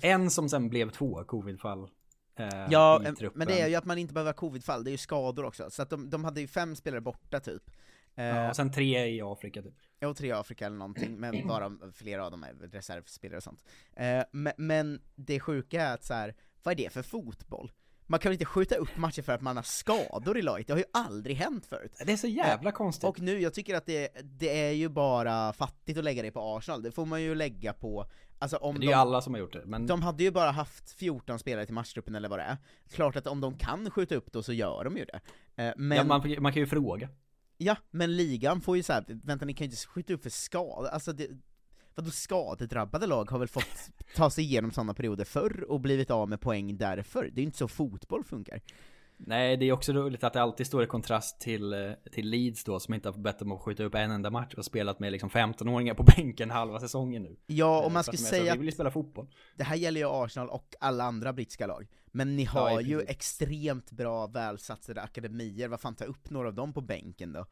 En som sen blev två covidfall. Eh, ja, men det är ju att man inte behöver ha covidfall, det är ju skador också. Så att de, de hade ju fem spelare borta typ. Eh, Ja, och sen tre i Afrika typ. och tre i Afrika eller någonting, men bara flera av dem är reservspelare och sånt. Eh, men, men det sjuka är att så här, vad är det för fotboll? Man kan väl inte skjuta upp matcher för att man har skador i laget, det har ju aldrig hänt förut. Det är så jävla konstigt. Och nu, jag tycker att det, det är ju bara fattigt att lägga det på Arsenal, det får man ju lägga på, alltså om det är de, ju alla som har gjort det. Men de hade ju bara haft 14 spelare till matchtruppen eller vad det är. Klart att om de kan skjuta upp då så gör de ju det. Eh, men, ja, man, man kan ju fråga. Ja, men ligan får ju så här, vänta ni kan ju inte skjuta upp för skada, alltså det, vadå skadedrabbade lag har väl fått ta sig igenom sådana perioder förr och blivit av med poäng därför, det är ju inte så fotboll funkar. Nej, det är också roligt att det alltid står i kontrast till, eh, till Leeds då som inte har bett om att skjuta upp en enda match och spelat med liksom 15-åringar på bänken halva säsongen nu. Ja, Eh, och man för ska att säga Vi vill ju spela fotboll. det här gäller ju Arsenal och alla andra brittiska lag, men ni Ja, har i ju extremt bra välsatsade akademier, vad fan ta upp några av dem på bänken då?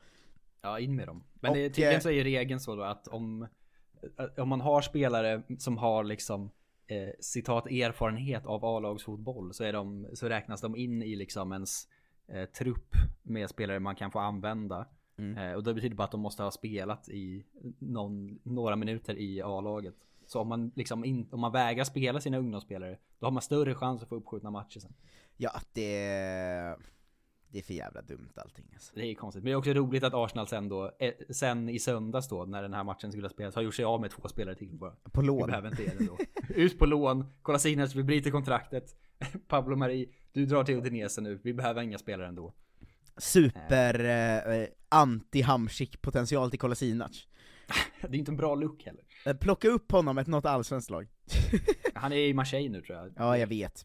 Ja, in med dem. Men Och, det, tydligen eh, så är ju regeln så då att om, om man har spelare som har liksom eh, citat erfarenhet av A-lagsfotboll så, är de, så räknas de in i liksom ens eh, trupp med spelare man kan få använda. Mm. Eh, och det betyder bara att de måste ha spelat i någon, några minuter i A-laget. Så om man liksom in, om man vägrar spela sina ungdomsspelare då har man större chans att få uppskjutna matcher sen. Ja, det, det är för jävla dumt allting alltså. Det är konstigt. Men det är också roligt att Arsenal sen då, eh, sen i söndags då, när den här matchen skulle spelas, har gjort sig av med två spelare till bara. På Vi lån. behöver inte det då. [LAUGHS] Ut på lån, Kolasinac, vi bryter kontraktet. [LAUGHS] Pablo Mari, du drar till Udinese nu, vi behöver inga spelare ändå. Super eh, anti-Hamsik potential till Kolasinac. [LAUGHS] Det är inte en bra look heller. Eh, Plocka upp honom ett något allsvenskt lag. Han är i Marseille nu tror jag. Ja, jag vet.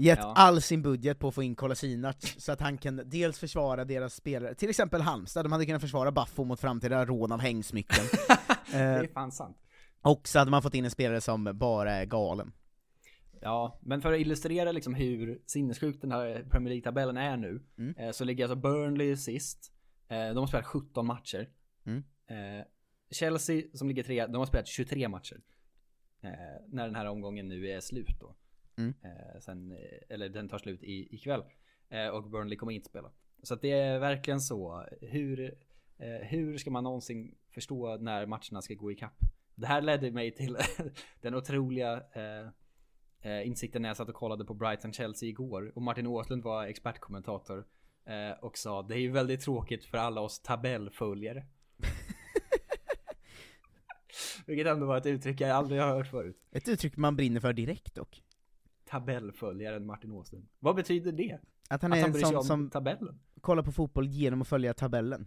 Gett Ja. all sin budget på att få in Kolasinac, så att han kan dels försvara deras spelare, till exempel Halmstad, de hade kunnat försvara Baffo mot framtida rån av hängsmycken. [LAUGHS] Det eh, är fan sant. och så hade man fått in en spelare som bara är galen. Ja, men för att illustrera liksom hur sinnessjukt den här Premier League-tabellen är nu Mm. eh, Så ligger alltså Burnley sist eh, De har spelat 17 matcher Mm. eh, Chelsea som ligger trea, de har spelat 23 matcher eh, När den här omgången nu är slut då Mm. Eh, sen, eh, eller den tar slut i, ikväll. Eh, och Burnley kommer inte spela. Så att det är verkligen så. Hur, hur ska man någonsin förstå när matcherna ska gå i kapp? Det här ledde mig till [LAUGHS] den otroliga insikten när jag satt och kollade på Brighton-Chelsea igår. Och Martin Åslund var expertkommentator. Och sa det är ju väldigt tråkigt för alla oss tabellföljare. [LAUGHS] Vilket ändå var ett uttryck jag aldrig har hört förut. Ett uttryck man brinner för direkt dock. Tabellföljaren Martin Åslund. Vad betyder det? Att han är en bryr sig sån om som tabellen? kollar på fotboll genom att följa tabellen.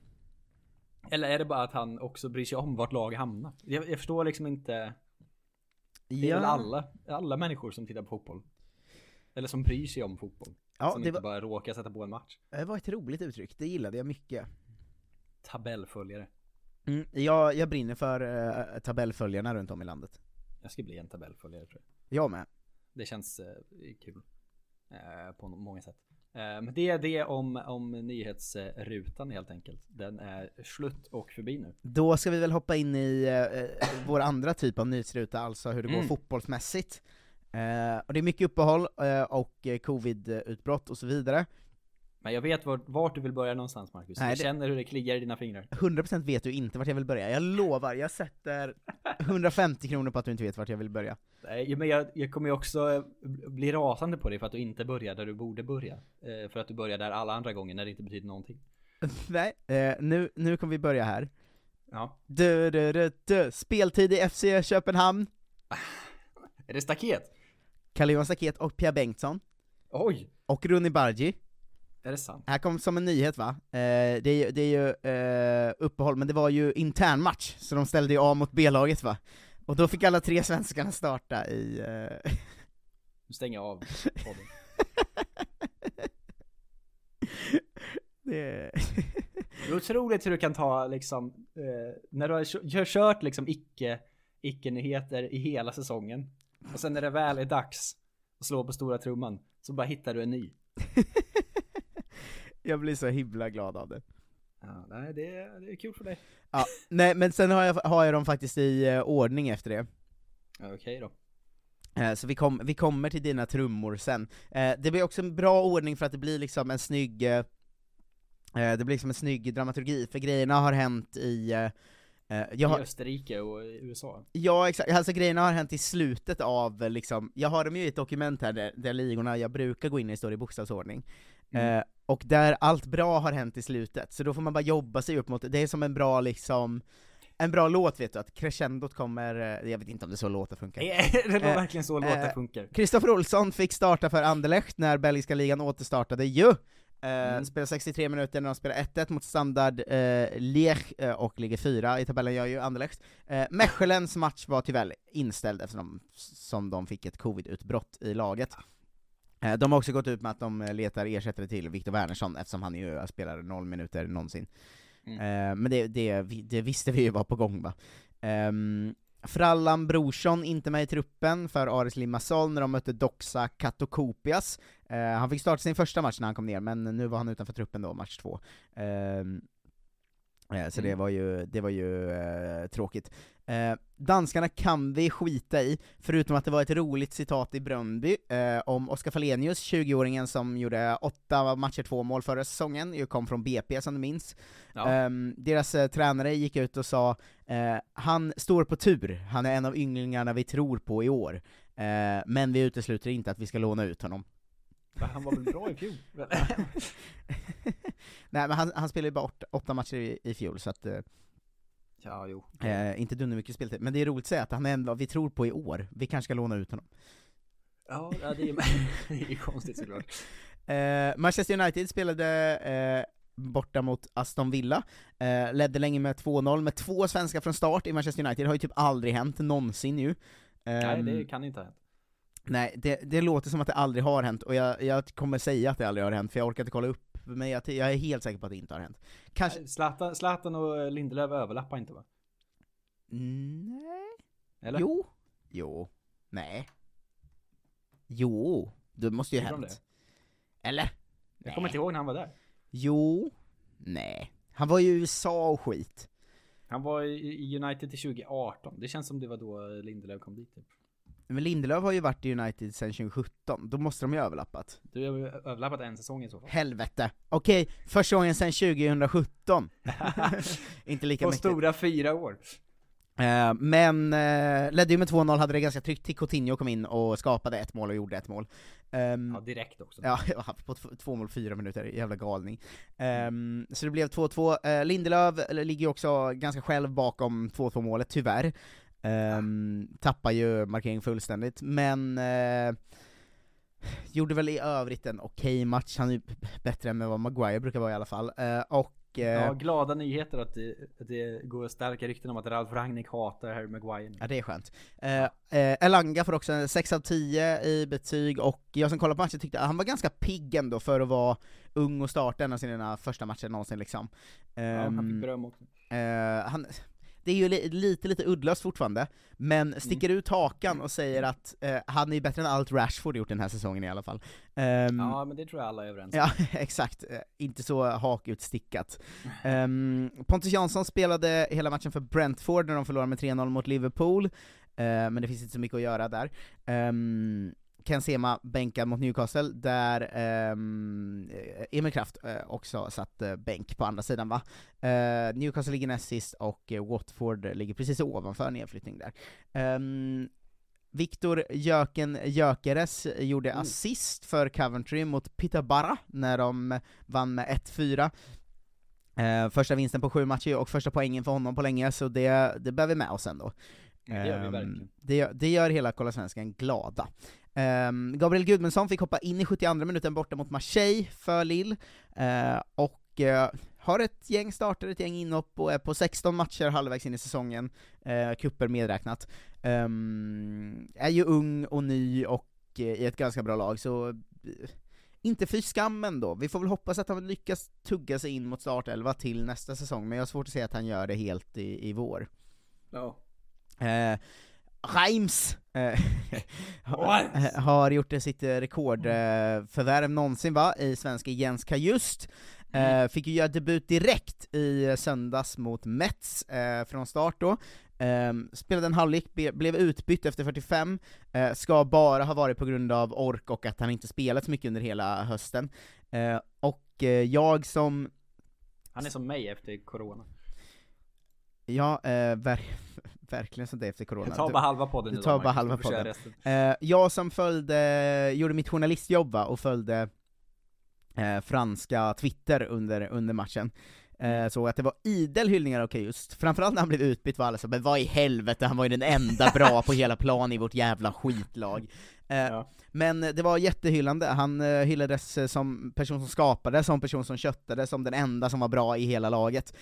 Eller är det bara att han också bryr sig om vart lag hamnar? Jag, jag förstår liksom inte. Det är Ja. väl alla, alla människor som tittar på fotboll. Eller som bryr sig om fotboll. Ja, som det inte var- bara råkar sätta på en match. Det var ett roligt uttryck, det gillade jag mycket. Tabellföljare. Mm, jag, jag brinner för eh, tabellföljarna runt om i landet. Jag ska bli en tabellföljare tror jag. Jag med. Det känns eh, kul. Eh, på många sätt. Eh, men det är det om, om nyhetsrutan helt enkelt. Den är slut och förbi nu. Då ska vi väl hoppa in i eh, vår andra typ av nyhetsruta, alltså hur det går Mm. fotbollsmässigt. Eh, och det är mycket uppehåll eh, och covid-utbrott och så vidare. Men jag vet vart, vart du vill börja någonstans Marcus. Nej, jag det- känner hur det kliar i dina fingrar. 100% vet du inte vart jag vill börja, jag lovar, jag sätter 150 kronor på att du inte vet vart jag vill börja. Nej, men jag, jag kommer ju också eh, bli rasande på dig för att du inte börjar där du borde börja. Eh, för att du börjar där alla andra gånger när det inte betyder någonting. [LAUGHS] Nej, eh, nu, nu kommer vi börja här. Ja. Du, du, du, du. Speltid i FC Köpenhamn, Är det staket? Carl-Johan Staket och Pierre Bengtsson, Oj! och Runi Bargi. Är det sant? Här kom som en nyhet va? Eh, det, är, det är ju eh, uppehåll, men det var ju intern match, så de ställde ju A mot B-laget va? Och då fick alla tre svenskarna starta i... Eh, Nu stänger jag av podden. [LAUGHS] det... Det är otroligt hur du kan ta liksom, eh, när du har kö- kö- kört liksom icke, icke-nyheter i hela säsongen. Och sen när det väl är dags att slå på stora trumman, så bara hittar du en ny. [LAUGHS] Jag blir så himla glad av det. Ja, nej, det, är- det är kul för dig. Ja, nej men sen har jag, har jag dem faktiskt i eh, ordning efter det. Okej då. Eh, Så vi, kom, vi kommer till dina trummor sen. Eh, Det blir också en bra ordning för att det blir liksom en snygg Det blir liksom en snygg dramaturgi, för grejerna har hänt i jag I har, Österrike och i USA. Ja exakt, alltså grejerna har hänt i slutet av liksom, jag har dem ju i ett dokument här där, där ligorna jag brukar gå in i står i bokstavsordning. Mm. Eh, och där allt bra har hänt i slutet, så då får man bara jobba sig upp mot det, det är som en bra liksom en bra låt vet du, att crescendot kommer, eh, jag vet inte om det är så låtar funkar. Är [LAUGHS] det Eh, verkligen så låtar eh, funkar? Kristoffer Olsson fick starta för Anderlecht när belgiska ligan återstartade ju! Mm. Spelar 63 minuter när de spelar 1-1 mot Standard eh, eh, och ligger fyra i tabellen, gör ju Anderlecht. Eh, Mechelens match var tyvärr inställd eftersom som de fick ett covid-utbrott i laget. Eh, de har också gått ut med att de eh, letar ersättare till Viktor Wernersson eftersom han ju spelar noll minuter någonsin. Mm. Eh, men det, det, det visste vi ju var på gång va. Um, Frallan Brorsson inte med i truppen för Aris Limassol när de mötte Doxa Katokopias. Han fick starta sin första match när han kom ner, men nu var han utanför truppen då, match två. Ehm, eh, så det Mm. var ju, det var ju eh, tråkigt. Eh, danskarna kan vi skita i, förutom att det var ett roligt citat i Bröndby eh, om Oskar Falenius, 20-åringen som gjorde åtta matcher, två mål förra säsongen, ju kom från BP som du minns. Ja. Ehm, deras eh, tränare gick ut och sa eh, han står på tur, han är en av ynglingarna vi tror på i år, eh, men vi utesluter inte att vi ska låna ut honom. Han var väl bra i fjol? [LAUGHS] [LAUGHS] Nej men han, han spelade ju bara åtta, åtta matcher i, i fjol, så att eh, ja, jo. eh, inte dunder mycket speltid. Men det är roligt att säga att han är en vi tror på i år, vi kanske ska låna ut honom. Ja, det är [LAUGHS] det är konstigt såklart. [LAUGHS] Eh, Manchester United spelade eh, borta mot Aston Villa, eh, ledde länge med 2-0 med två svenskar från start i Manchester United, det har ju typ aldrig hänt någonsin ju. Nej, Ehm, det kan inte ha hänt. Nej, det, det låter som att det aldrig har hänt, och jag, jag kommer säga att det aldrig har hänt, för jag orkar inte kolla upp, men jag, jag är helt säker på att det inte har hänt. Kanske... Zlatan, Zlatan och Lindelöf överlappar inte va? Nej. Eller? Jo. Jo. Nej. Jo. Det måste ju ha hänt. Eller? Jag kommer inte ihåg när han var där. Jo. Nej. Han var ju i USA och skit. Han var i i United till 2018. Det känns som det var då Lindelöf kom dit typ. Men Lindelöf har ju varit i United sedan 2017, då måste de ju ha överlappat. Du har ju överlappat en säsong i så fall. Helvete! Okej, första gången sedan 2017. [LAUGHS] Inte lika På mycket. stora fyra år. Eh, men eh, ledde ju med 2-0, hade det ganska tryggt till Coutinho kom in och skapade ett mål och gjorde ett mål. Ehm, Ja, direkt också. Ja, [LAUGHS] på två mål, fyra minuter, jävla galning. Ehm, så det blev 2-2. Uh, Lindelöf eh, ligger ju också ganska själv bakom 2-2 målet, tyvärr. Um, tappar ju markering fullständigt, men eh, gjorde väl i övrigt en okej match, han är ju bättre än vad Maguire brukar vara i alla fall. Eh, och eh, Ja, glada nyheter att det, att det går starka rykten om att Ralf Rangnick hatar Harry Maguire. Ja det är skönt. Eh, eh, Elanga får också en 6 av 10 i betyg, och jag som kollade på matchen tyckte att han var ganska pigg ändå för att vara ung och starta en av sina första matcher någonsin liksom. Ja, han Ehm, fick beröm också. Eh, han, det är ju li, lite, lite uddlöst fortfarande, men sticker ut hakan och säger att eh, han är bättre än allt Rashford gjort den här säsongen i alla fall. Ehm, Ja, men det tror jag alla är överens om. Ja, [LAUGHS] exakt. Eh, Inte så hakutstickat. Um, [LAUGHS] Pontus Jansson spelade hela matchen för Brentford när de förlorade med 3-0 mot Liverpool, Eh, men det finns inte så mycket att göra där. Um, Ken Sema bänkad mot Newcastle, där um, Emil Kraft eh, också satt eh, bänk på andra sidan va. Eh, Newcastle ligger näst sist och eh, Watford ligger precis ovanför nedflyttning där. Um, Viktor Jöken Jökeres gjorde assist för Coventry mot Peterborough när de vann med 1-4. Eh, första vinsten på sju matcher och första poängen för honom på länge, så det, det bär vi med oss ändå. Det gör vi Ehm, verkligen. det, det gör hela Kolla Svensken glada. Ehm, Gabriel Gudmundsson fick hoppa in i 72 minuten borta mot Marseille för Lille, eh, och eh, har ett gäng starter, ett gäng inhopp och är på 16 matcher halvvägs in i säsongen, eh, kupper medräknat. Ehm, är ju ung och ny och eh, i ett ganska bra lag, så inte fy skam ändå. Vi får väl hoppas att han lyckas tugga sig in mot startelva till nästa säsong, men jag har svårt att se att han gör det helt i, i vår. Ja. Eh, Reims eh, [LAUGHS] Reims. har gjort sitt rekordförvärv någonsin va, i svenska Jens Kajust. Eh, fick ju göra debut direkt i söndags mot Mets eh, från start då. Eh, spelade en halvlek, blev utbytt efter 45, eh, ska bara ha varit på grund av ork och att han inte spelat så mycket under hela hösten. Eh, och eh, jag som Han är som mig efter corona. Ja, eh, ver [LAUGHS] verkligen som det efter corona. Jag tar bara halva podden Du idag, tar bara halva podden. Eh, jag som följde, gjorde mitt journalistjobb va, och följde eh, franska Twitter under, under matchen, eh, såg att det var idel hyllningar av just framförallt när han blev utbytt var alla så men vad i helvete, han var ju den enda bra på hela plan i vårt jävla skitlag. Eh, Men det var jättehyllande, han eh, hyllades eh, som person som skapade, som person som köttade, som den enda som var bra i hela laget.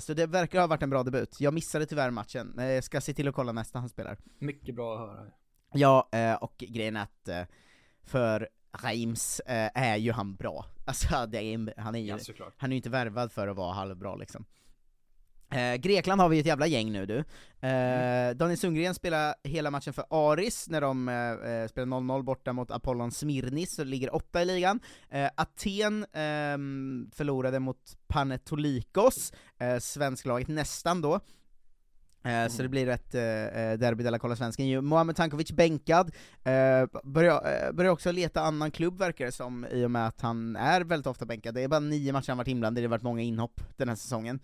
Så det verkar ha varit en bra debut. Jag missade tyvärr matchen, eh, ska se till att kolla nästa han spelar. Mycket bra att höra. Ja, och grejen är att för Reims är ju han bra. Alltså är, han är ju Ja, han är ju inte värvad för att vara halvbra liksom. Eh, Grekland har vi ett jävla gäng nu du. Eh, Daniel Sundgren spelar hela matchen för Aris när de eh, eh, spelar 0-0 borta mot Apollon Smirnis, så ligger åtta i ligan. Eh, Aten ehm, förlorade mot Panetolikos, eh, svensklaget nästan då. Eh, Så det blir ett eh, derby della Kolla Svensken ju. Mohamed Tankovic bänkad, eh, börjar, eh, börjar också leta annan klubb verkar det som, i och med att han är väldigt ofta bänkad. Det är bara nio matcher han varit inblandad i, det har varit många inhopp den här säsongen.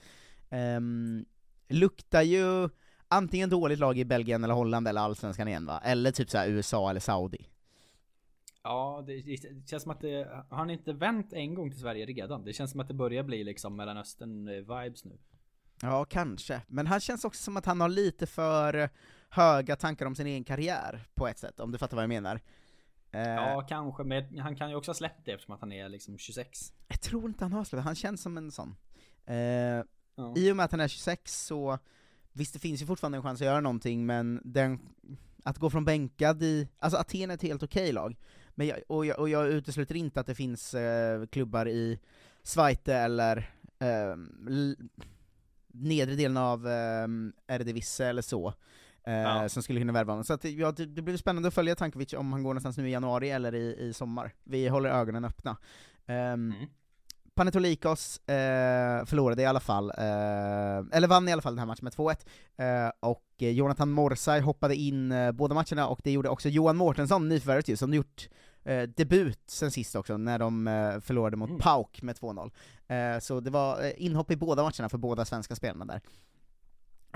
Ehm, luktar ju antingen dåligt lag i Belgien eller Holland eller Allsvenskan igen va? Eller typ såhär USA eller Saudi. Ja, det, det känns som att det, har han inte vänt en gång till Sverige redan? Det känns som att det börjar bli liksom Mellanöstern-vibes nu. Ja, kanske. Men han känns också som att han har lite för höga tankar om sin egen karriär, på ett sätt, om du fattar vad jag menar. Eh, Ja, kanske, men han kan ju också ha släppt det eftersom att han är liksom 26. Jag tror inte han har släppt, han känns som en sån. I och med att han är 26 så, visst det finns ju fortfarande en chans att göra någonting, men den, att gå från bänkad i, alltså Aten är ett helt okej lag, men jag, och, jag, och jag utesluter inte att det finns eh, klubbar i Zweite eller eh, nedre delen av eh, Eredivisie eller så, eh, Ja. som skulle kunna värva honom. Så att, ja, det, det blir spännande att följa Tankovic om han går någonstans nu i januari eller i, i sommar. Vi håller ögonen öppna. Ehm, Panetolikos eh, förlorade i alla fall, eh, eller vann i alla fall den här matchen med 2-1, eh, och Jonathan Morsay hoppade in eh, båda matcherna, och det gjorde också Johan Mårtensson, nyförvärvet ju, som gjort eh, debut sen sist också, när de eh, förlorade mot Mm. PAOK med 2-0. Eh, så det var inhopp i båda matcherna för båda svenska spelarna där.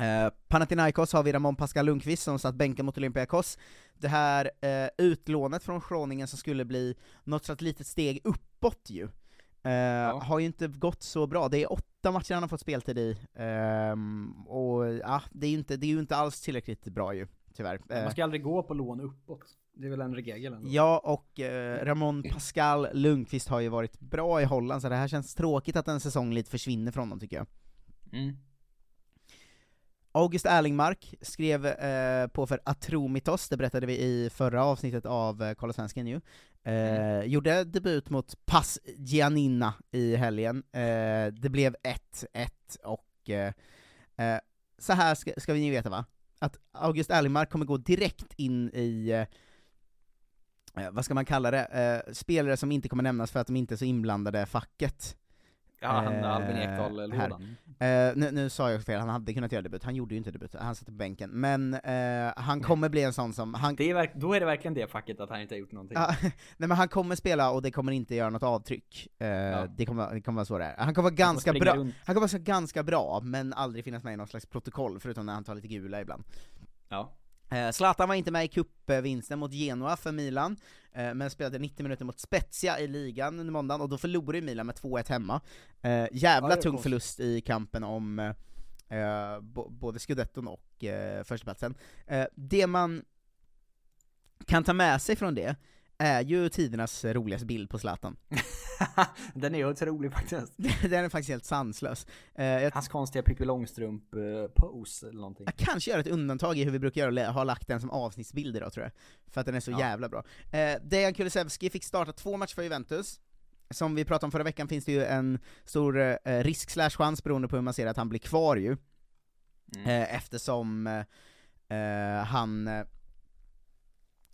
Eh, Panathinaikos har vi Ramon Pascal Lundqvist som satt bänken mot Olympiakos. Det här eh, utlånet från Groningen som skulle bli något slags litet steg uppåt ju, eh, har ju inte gått så bra. Det är åtta matcher han har fått speltid i, ehm, och ja, det är ju inte, det är ju inte alls tillräckligt bra ju, tyvärr. Eh, Man ska aldrig gå på lån uppåt. Det är väl en regel ändå. Ja, och eh, Ramon Pascal Lundqvist har ju varit bra i Holland, så det här känns tråkigt att en säsong lite försvinner från honom tycker jag. Mm. August Erlingmark skrev eh, på för Atromitos, det berättade vi i förra avsnittet av eh, Kolla Svensken ju. Eh, Gjorde debut mot Pass Giannina i helgen, eh, det blev 1-1 och eh, eh, så här ska, ska vi ni veta va? Att August Erlingmark kommer gå direkt in i eh, eh, vad ska man kalla det, spelare som inte kommer nämnas för att de inte är så inblandade facket. Ja, han Eh, Albin. Ekdal-lådan. Eh, nu, nu sa jag fel, han hade kunnat göra debut, han gjorde ju inte debut, han satt på bänken, men eh, han kommer bli en sån som, han, Det är då är det verkligen det facket att han inte har gjort någonting. Ja, [LAUGHS] nej men han kommer spela och det kommer inte göra något avtryck. Eh, det, kommer, det kommer vara så det är. Han kommer vara ganska bra, runt. han kommer vara ganska bra, men aldrig finnas med i något slags protokoll, förutom när han tar lite gula ibland. Ja. Eh, Zlatan var inte med i cupvinsten mot Genoa för Milan, eh, men spelade 90 minuter mot Spezia i ligan under måndagen, och då förlorade ju Milan med 2-1 hemma. Eh, jävla tung konstigt. förlust i kampen om både scudetton och eh, förstaplatsen. Det man kan ta med sig från det, är ju tidernas roligaste bild på Zlatan. [LAUGHS] Den är otrolig faktiskt. [LAUGHS] Den är faktiskt helt sanslös. Jag Hans konstiga Pippi Långstrump-pose eller någonting. Jag kanske gör ett undantag i hur vi brukar göra, och ha lagt den som avsnittsbild idag tror jag. För att den är så Ja. jävla bra. Eh, Dejan Kulusevski fick starta två matcher för Juventus. Som vi pratade om förra veckan finns det ju en stor eh, risk slash chans beroende på hur man ser att han blir kvar ju. Mm. Eftersom han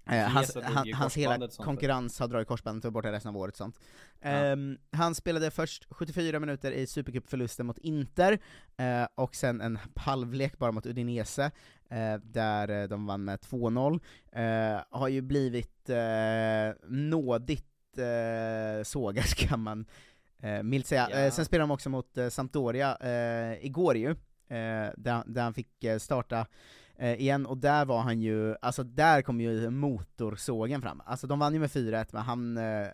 hans, Chiesa drog han, hans hela konkurrens har dragit korsbandet och är borta resten av året sånt. Ja. Ehm, han spelade först 74 minuter i Supercup-förlusten mot Inter, eh, och sen en halvlek bara mot Udinese, eh, där eh, de vann med 2-0. Eh, har ju blivit eh, nådigt eh, sågad [LAUGHS] kan man eh, milt säga. Ja. Eh, sen spelade de också mot eh, Sampdoria eh, igår ju, eh, där, där han fick eh, starta eh, igen, och där var han ju, alltså där kom ju motorsågen fram. Alltså de vann ju med 4-1, men han, eh,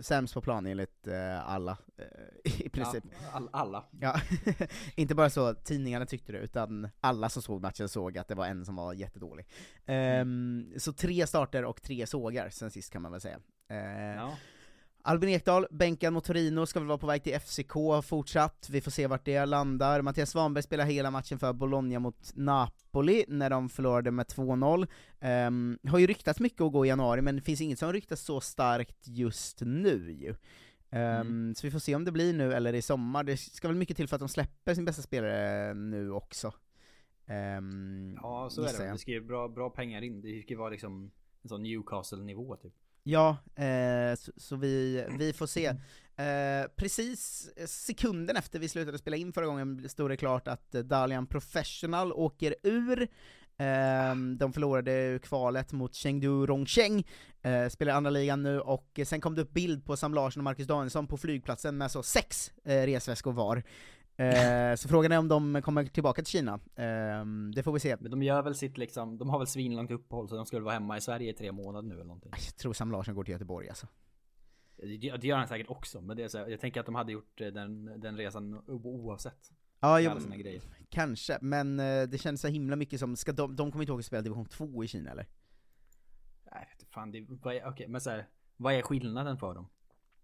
sämst på plan enligt eh, alla, eh, [LAUGHS] i princip. Ja, all, alla. Ja, [LAUGHS] inte bara så tidningarna tyckte det, utan alla som såg matchen såg att det var en som var jättedålig. Ehm, så tre starter och tre sågar sen sist kan man väl säga. Eh, Ja. Albin Ekdal, bänkad mot Torino, ska väl vara på väg till FCK fortsatt, vi får se vart det landar. Mattias Svanberg spelar hela matchen för Bologna mot Napoli, när de förlorade med 2-0. Ehm, har ju ryktats mycket att gå i januari, men det finns inget som ryktas så starkt just nu ju. Ehm, Så vi får se om det blir nu eller i sommar, det ska väl mycket till för att de släpper sin bästa spelare nu också. Ehm, Ja, så är det. Det ska ju bra, bra pengar in. Det ska ju vara liksom en sån Newcastle-nivå typ. Ja, eh, så, så vi, vi får se. Eh, precis sekunden efter vi slutade spela in förra gången stod det klart att Dalian Professional åker ur. Eh, de förlorade kvalet mot Chengdu Rongcheng, eh, spelar i andra ligan nu, och sen kom det upp bild på Sam Larsson och Marcus Danielsson på flygplatsen med så sex eh, resväskor var. Eh, så frågan är om de kommer tillbaka till Kina. Ehm, det får vi se. Men de gör väl sitt liksom, de har väl svinlångt uppehåll så de skulle vara hemma i Sverige i tre månader nu eller någonting. Jag tror Sam Larsson går till Göteborg alltså. Det, det gör han säkert också, men det är så, här- jag tänker att de hade gjort eh, den, den resan oavsett. Ja, grejer. kanske, men eh, det känns så himla mycket som, ska de, de kommer inte ihåg att spela division 2 i Kina eller? Nej, fan, det, vad är, okej, men så här, vad är skillnaden för dem?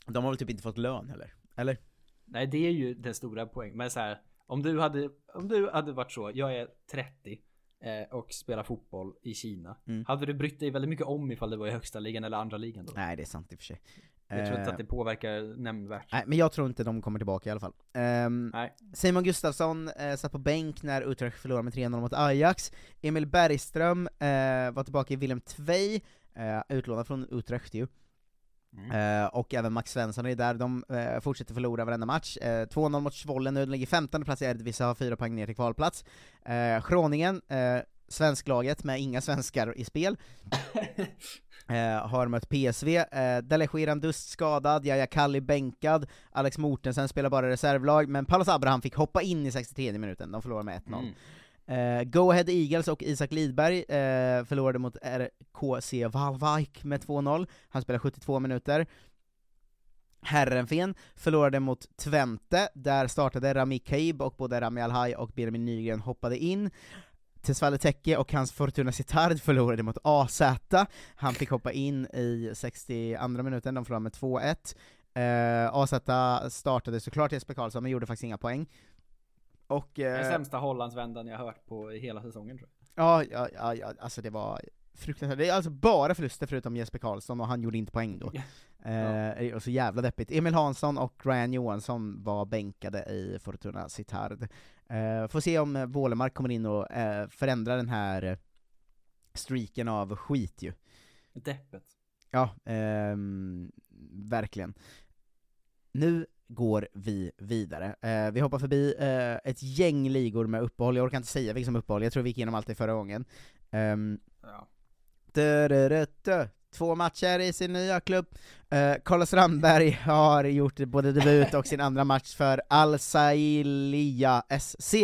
De har väl typ inte fått lön heller? Eller? Nej, det är ju den stora poängen. Men så här, om du hade, om du hade varit så, jag är 30 eh, och spelar fotboll i Kina. Mm. Hade du brytt dig väldigt mycket om ifall det var i högsta ligan eller andra ligan då? Nej, det är sant i och för sig. Jag tror inte Eh, att det påverkar nämnvärt. Nej, men jag tror inte de kommer tillbaka i alla fall. Nej. Simon Gustafsson eh, satt på bänk när Utrecht förlorade med 3-0 mot Ajax. Emil Bergström eh, var tillbaka i Willem Tvei, eh, utlånad från Utrecht ju. Eh, och även Max Svensson är där, de eh, fortsätter förlora varenda match. Eh, 2-0 mot Zwolle nu, de ligger 15 plats i Eredivisie, har fyra poäng ner till kvalplats. Eh, Groningen, eh, svensklaget med inga svenskar i spel, [LAUGHS] eh, har mött PSV, eh, Delechiran Dust skadad, Jaja Kalli bänkad, Alex Mortensen spelar bara reservlag, men Paulus Abraham fick hoppa in i 63 minuten, de förlorar med 1-0. Mm. Eh, Go Ahead Eagles och Isak Lidberg eh, förlorade mot RKC Valvik med 2-0, han spelar 72 minuter. Herrenfen förlorade mot Twente, där startade Rami Kaib och både Rami Alhaj och Benjamin Nygren hoppade in. Tesfaye Tekke och hans Fortuna Sittard förlorade mot AZ, han fick hoppa in i 62 minuten, de förlorade med 2-1. Eh, AZ startade såklart Jesper Karlsson, men gjorde faktiskt inga poäng. Och, Den eh, sämsta Hollandsvändan jag hört på hela säsongen tror jag. Ja, ja, ja, ja, alltså det var fruktansvärt. Det är alltså bara förluster förutom Jesper Karlsson, och han gjorde inte poäng då. [LAUGHS] Eh, och så jävla deppigt. Emil Hansson och Ryan Johansson var bänkade i Fortuna Sittard. Eh, får se om Wålemark kommer in och eh, förändrar den här streaken av skit ju. Deppet. Ja, ehm, verkligen. Nu går vi vidare. Eh, vi hoppar förbi eh, ett gäng ligor med uppehåll, jag orkar inte säga vilka som är uppehåll, jag tror vi gick igenom allt det förra gången. Um, Ja. Två matcher i sin nya klubb. Uh, Carlos Strandberg har gjort både debut och sin andra match för Al Sailia SC.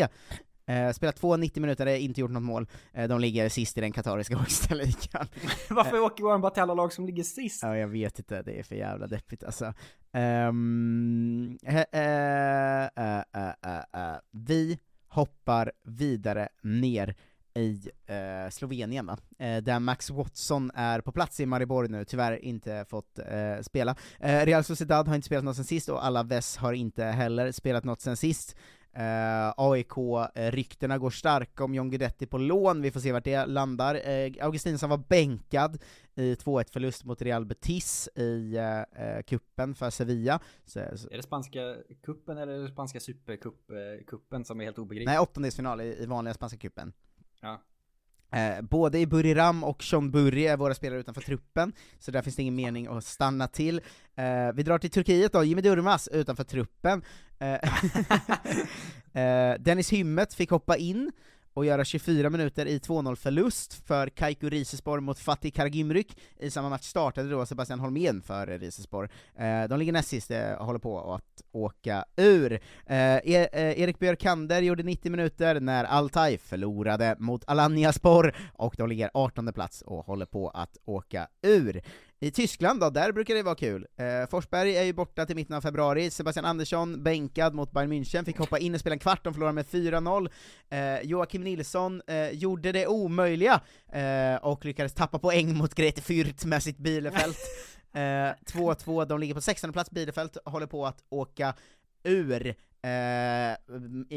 Uh, spelat två 90 minuter, inte gjort något mål. Eh, de ligger sist i den katariska [LAUGHS] högsta ligan. [LAUGHS] Varför åker Warren bara till alla lag som ligger sist? Ja, jag vet inte, det är för jävla deppigt alltså. Ehm, eh, eh, eh, eh, eh. Vi hoppar vidare ner i eh, Slovenien va? Eh, där Max Watson är på plats i Maribor nu, tyvärr inte fått eh, spela. Eh, Real Sociedad har inte spelat något sen sist, och Alaves har inte heller spelat något sen sist. Uh, AIK-ryktena går starka om John Guidetti på lån, vi får se vart det landar. Uh, Augustinsson var bänkad i 2-1 förlust mot Real Betis i uh, kuppen för Sevilla. Så, så, Är det spanska kuppen eller är det spanska supercupen som är helt obegriplig? nej, åttondelsfinal i, i vanliga spanska kuppen. Ja. Eh, både i Buriram och Sean Burri är våra spelare utanför truppen, så där finns det ingen mening att stanna till. Eh, vi drar till Turkiet då, Jimmy Durmaz utanför truppen. Eh, [LAUGHS] eh, Dennis Hymmet fick hoppa in och göra 24 minuter i 2-0 förlust för Kaiku Rizespor mot Fatih Karagümrük. I samma match startade då Sebastian Holmén för Rizespor. Eh, de ligger näst sist och håller på att åka ur. Eh, e, Erik Björkander gjorde 90 minuter när Altaj förlorade mot Alanyaspor, och de ligger 18 plats och håller på att åka ur. I Tyskland då, där brukar det vara kul. Eh, Forsberg är ju borta till mitten av februari, Sebastian Andersson bänkad mot Bayern München, fick hoppa in och spela en kvart, de förlorade med 4-0. Eh, Joakim Nilsson eh, gjorde det omöjliga, eh, och lyckades tappa poäng mot Grete Fürth med sitt Bielefeld. [LAUGHS] Eh, 2-2, de ligger på 16 plats, Bielefeld håller på att åka ur. Eh,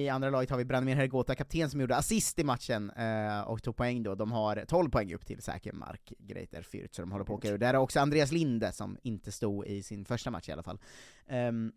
I andra laget har vi Branimir Hergota, kapten som gjorde assist i matchen, eh, och tog poäng då. De har 12 poäng upp till säker mark, Greiter Fürth, så de håller på att åka ur. Där är också Andreas Linde, som inte stod i sin första match i alla fall. Ehm,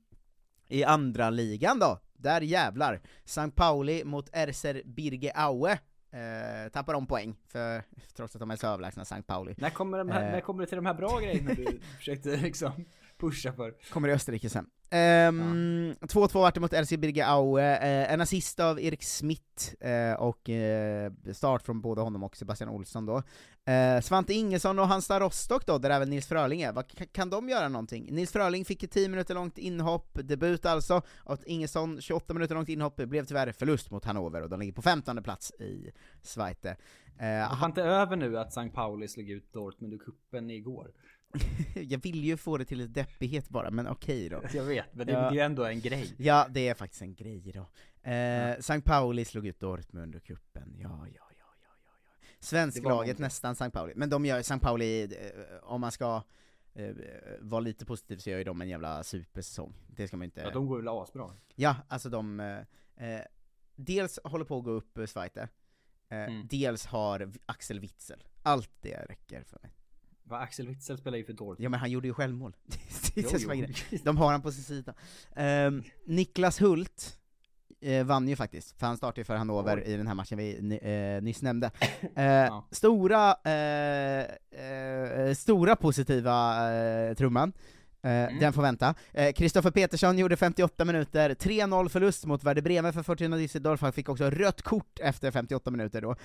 I andra ligan då, där jävlar. St. Pauli mot Erser Birge Aue. Eh, tappar de poäng, för, trots att de är så överlägsna St. Pauli. När kommer, de här, Eh. när kommer det till de här bra grejerna du försökte liksom pusha för? Kommer i Österrike sen. Ehm, 2-2 vart det mot RC Birge Aue, eh, en assist av Erik Smith, eh, och eh, start från både honom och Sebastian Olsson då. Svante Ingesson och Hansa Rostock då, där även Nils Fröling är, kan, de göra någonting? Nils Fröling fick ett 10 minuter långt inhopp, debut alltså, och Ingesson 28 minuter långt inhopp, blev tyvärr förlust mot Hannover, och de ligger på 15 plats i Zweite. Eh, Hoppa inte över nu att St. Pauli slog ut Dortmund i kuppen igår. [LAUGHS] jag vill ju få det till lite deppighet bara, men okej då. [LAUGHS] Jag vet, men det, Ja. det är ju ändå en grej. Ja, det är faktiskt en grej då. Eh, St. Pauli slog ut Dortmund och kuppen. ja, ja, ja, ja, ja, ja. Svensklaget nästan St. Pauli, men de gör St. Pauli, eh, om man ska eh, vara lite positiv så gör ju de en jävla supersäsong. Det ska man inte... Ja, de går väl asbra. Ja, alltså de, eh, eh, dels håller på att gå upp Zweite, eh, Mm. dels har Axel Witzel. Allt det räcker för mig. Vad Axel Witzel spelar ju för Dortmund. Ja men han gjorde ju självmål. [LAUGHS] Jo, jo. [LAUGHS] De har han på sin sida. Ehm, Niklas Hult eh, vann ju faktiskt, för han startade ju för Hannover i den här matchen vi eh, nyss nämnde. [COUGHS] Eh, Stora, eh, eh, stora positiva eh, trumman, Eh, Den får vänta. Kristoffer Petersson gjorde 58 minuter, 3-0 förlust mot Werder Bremen för Fortuna Düsseldorf, han fick också rött kort efter 58 minuter då. [LAUGHS]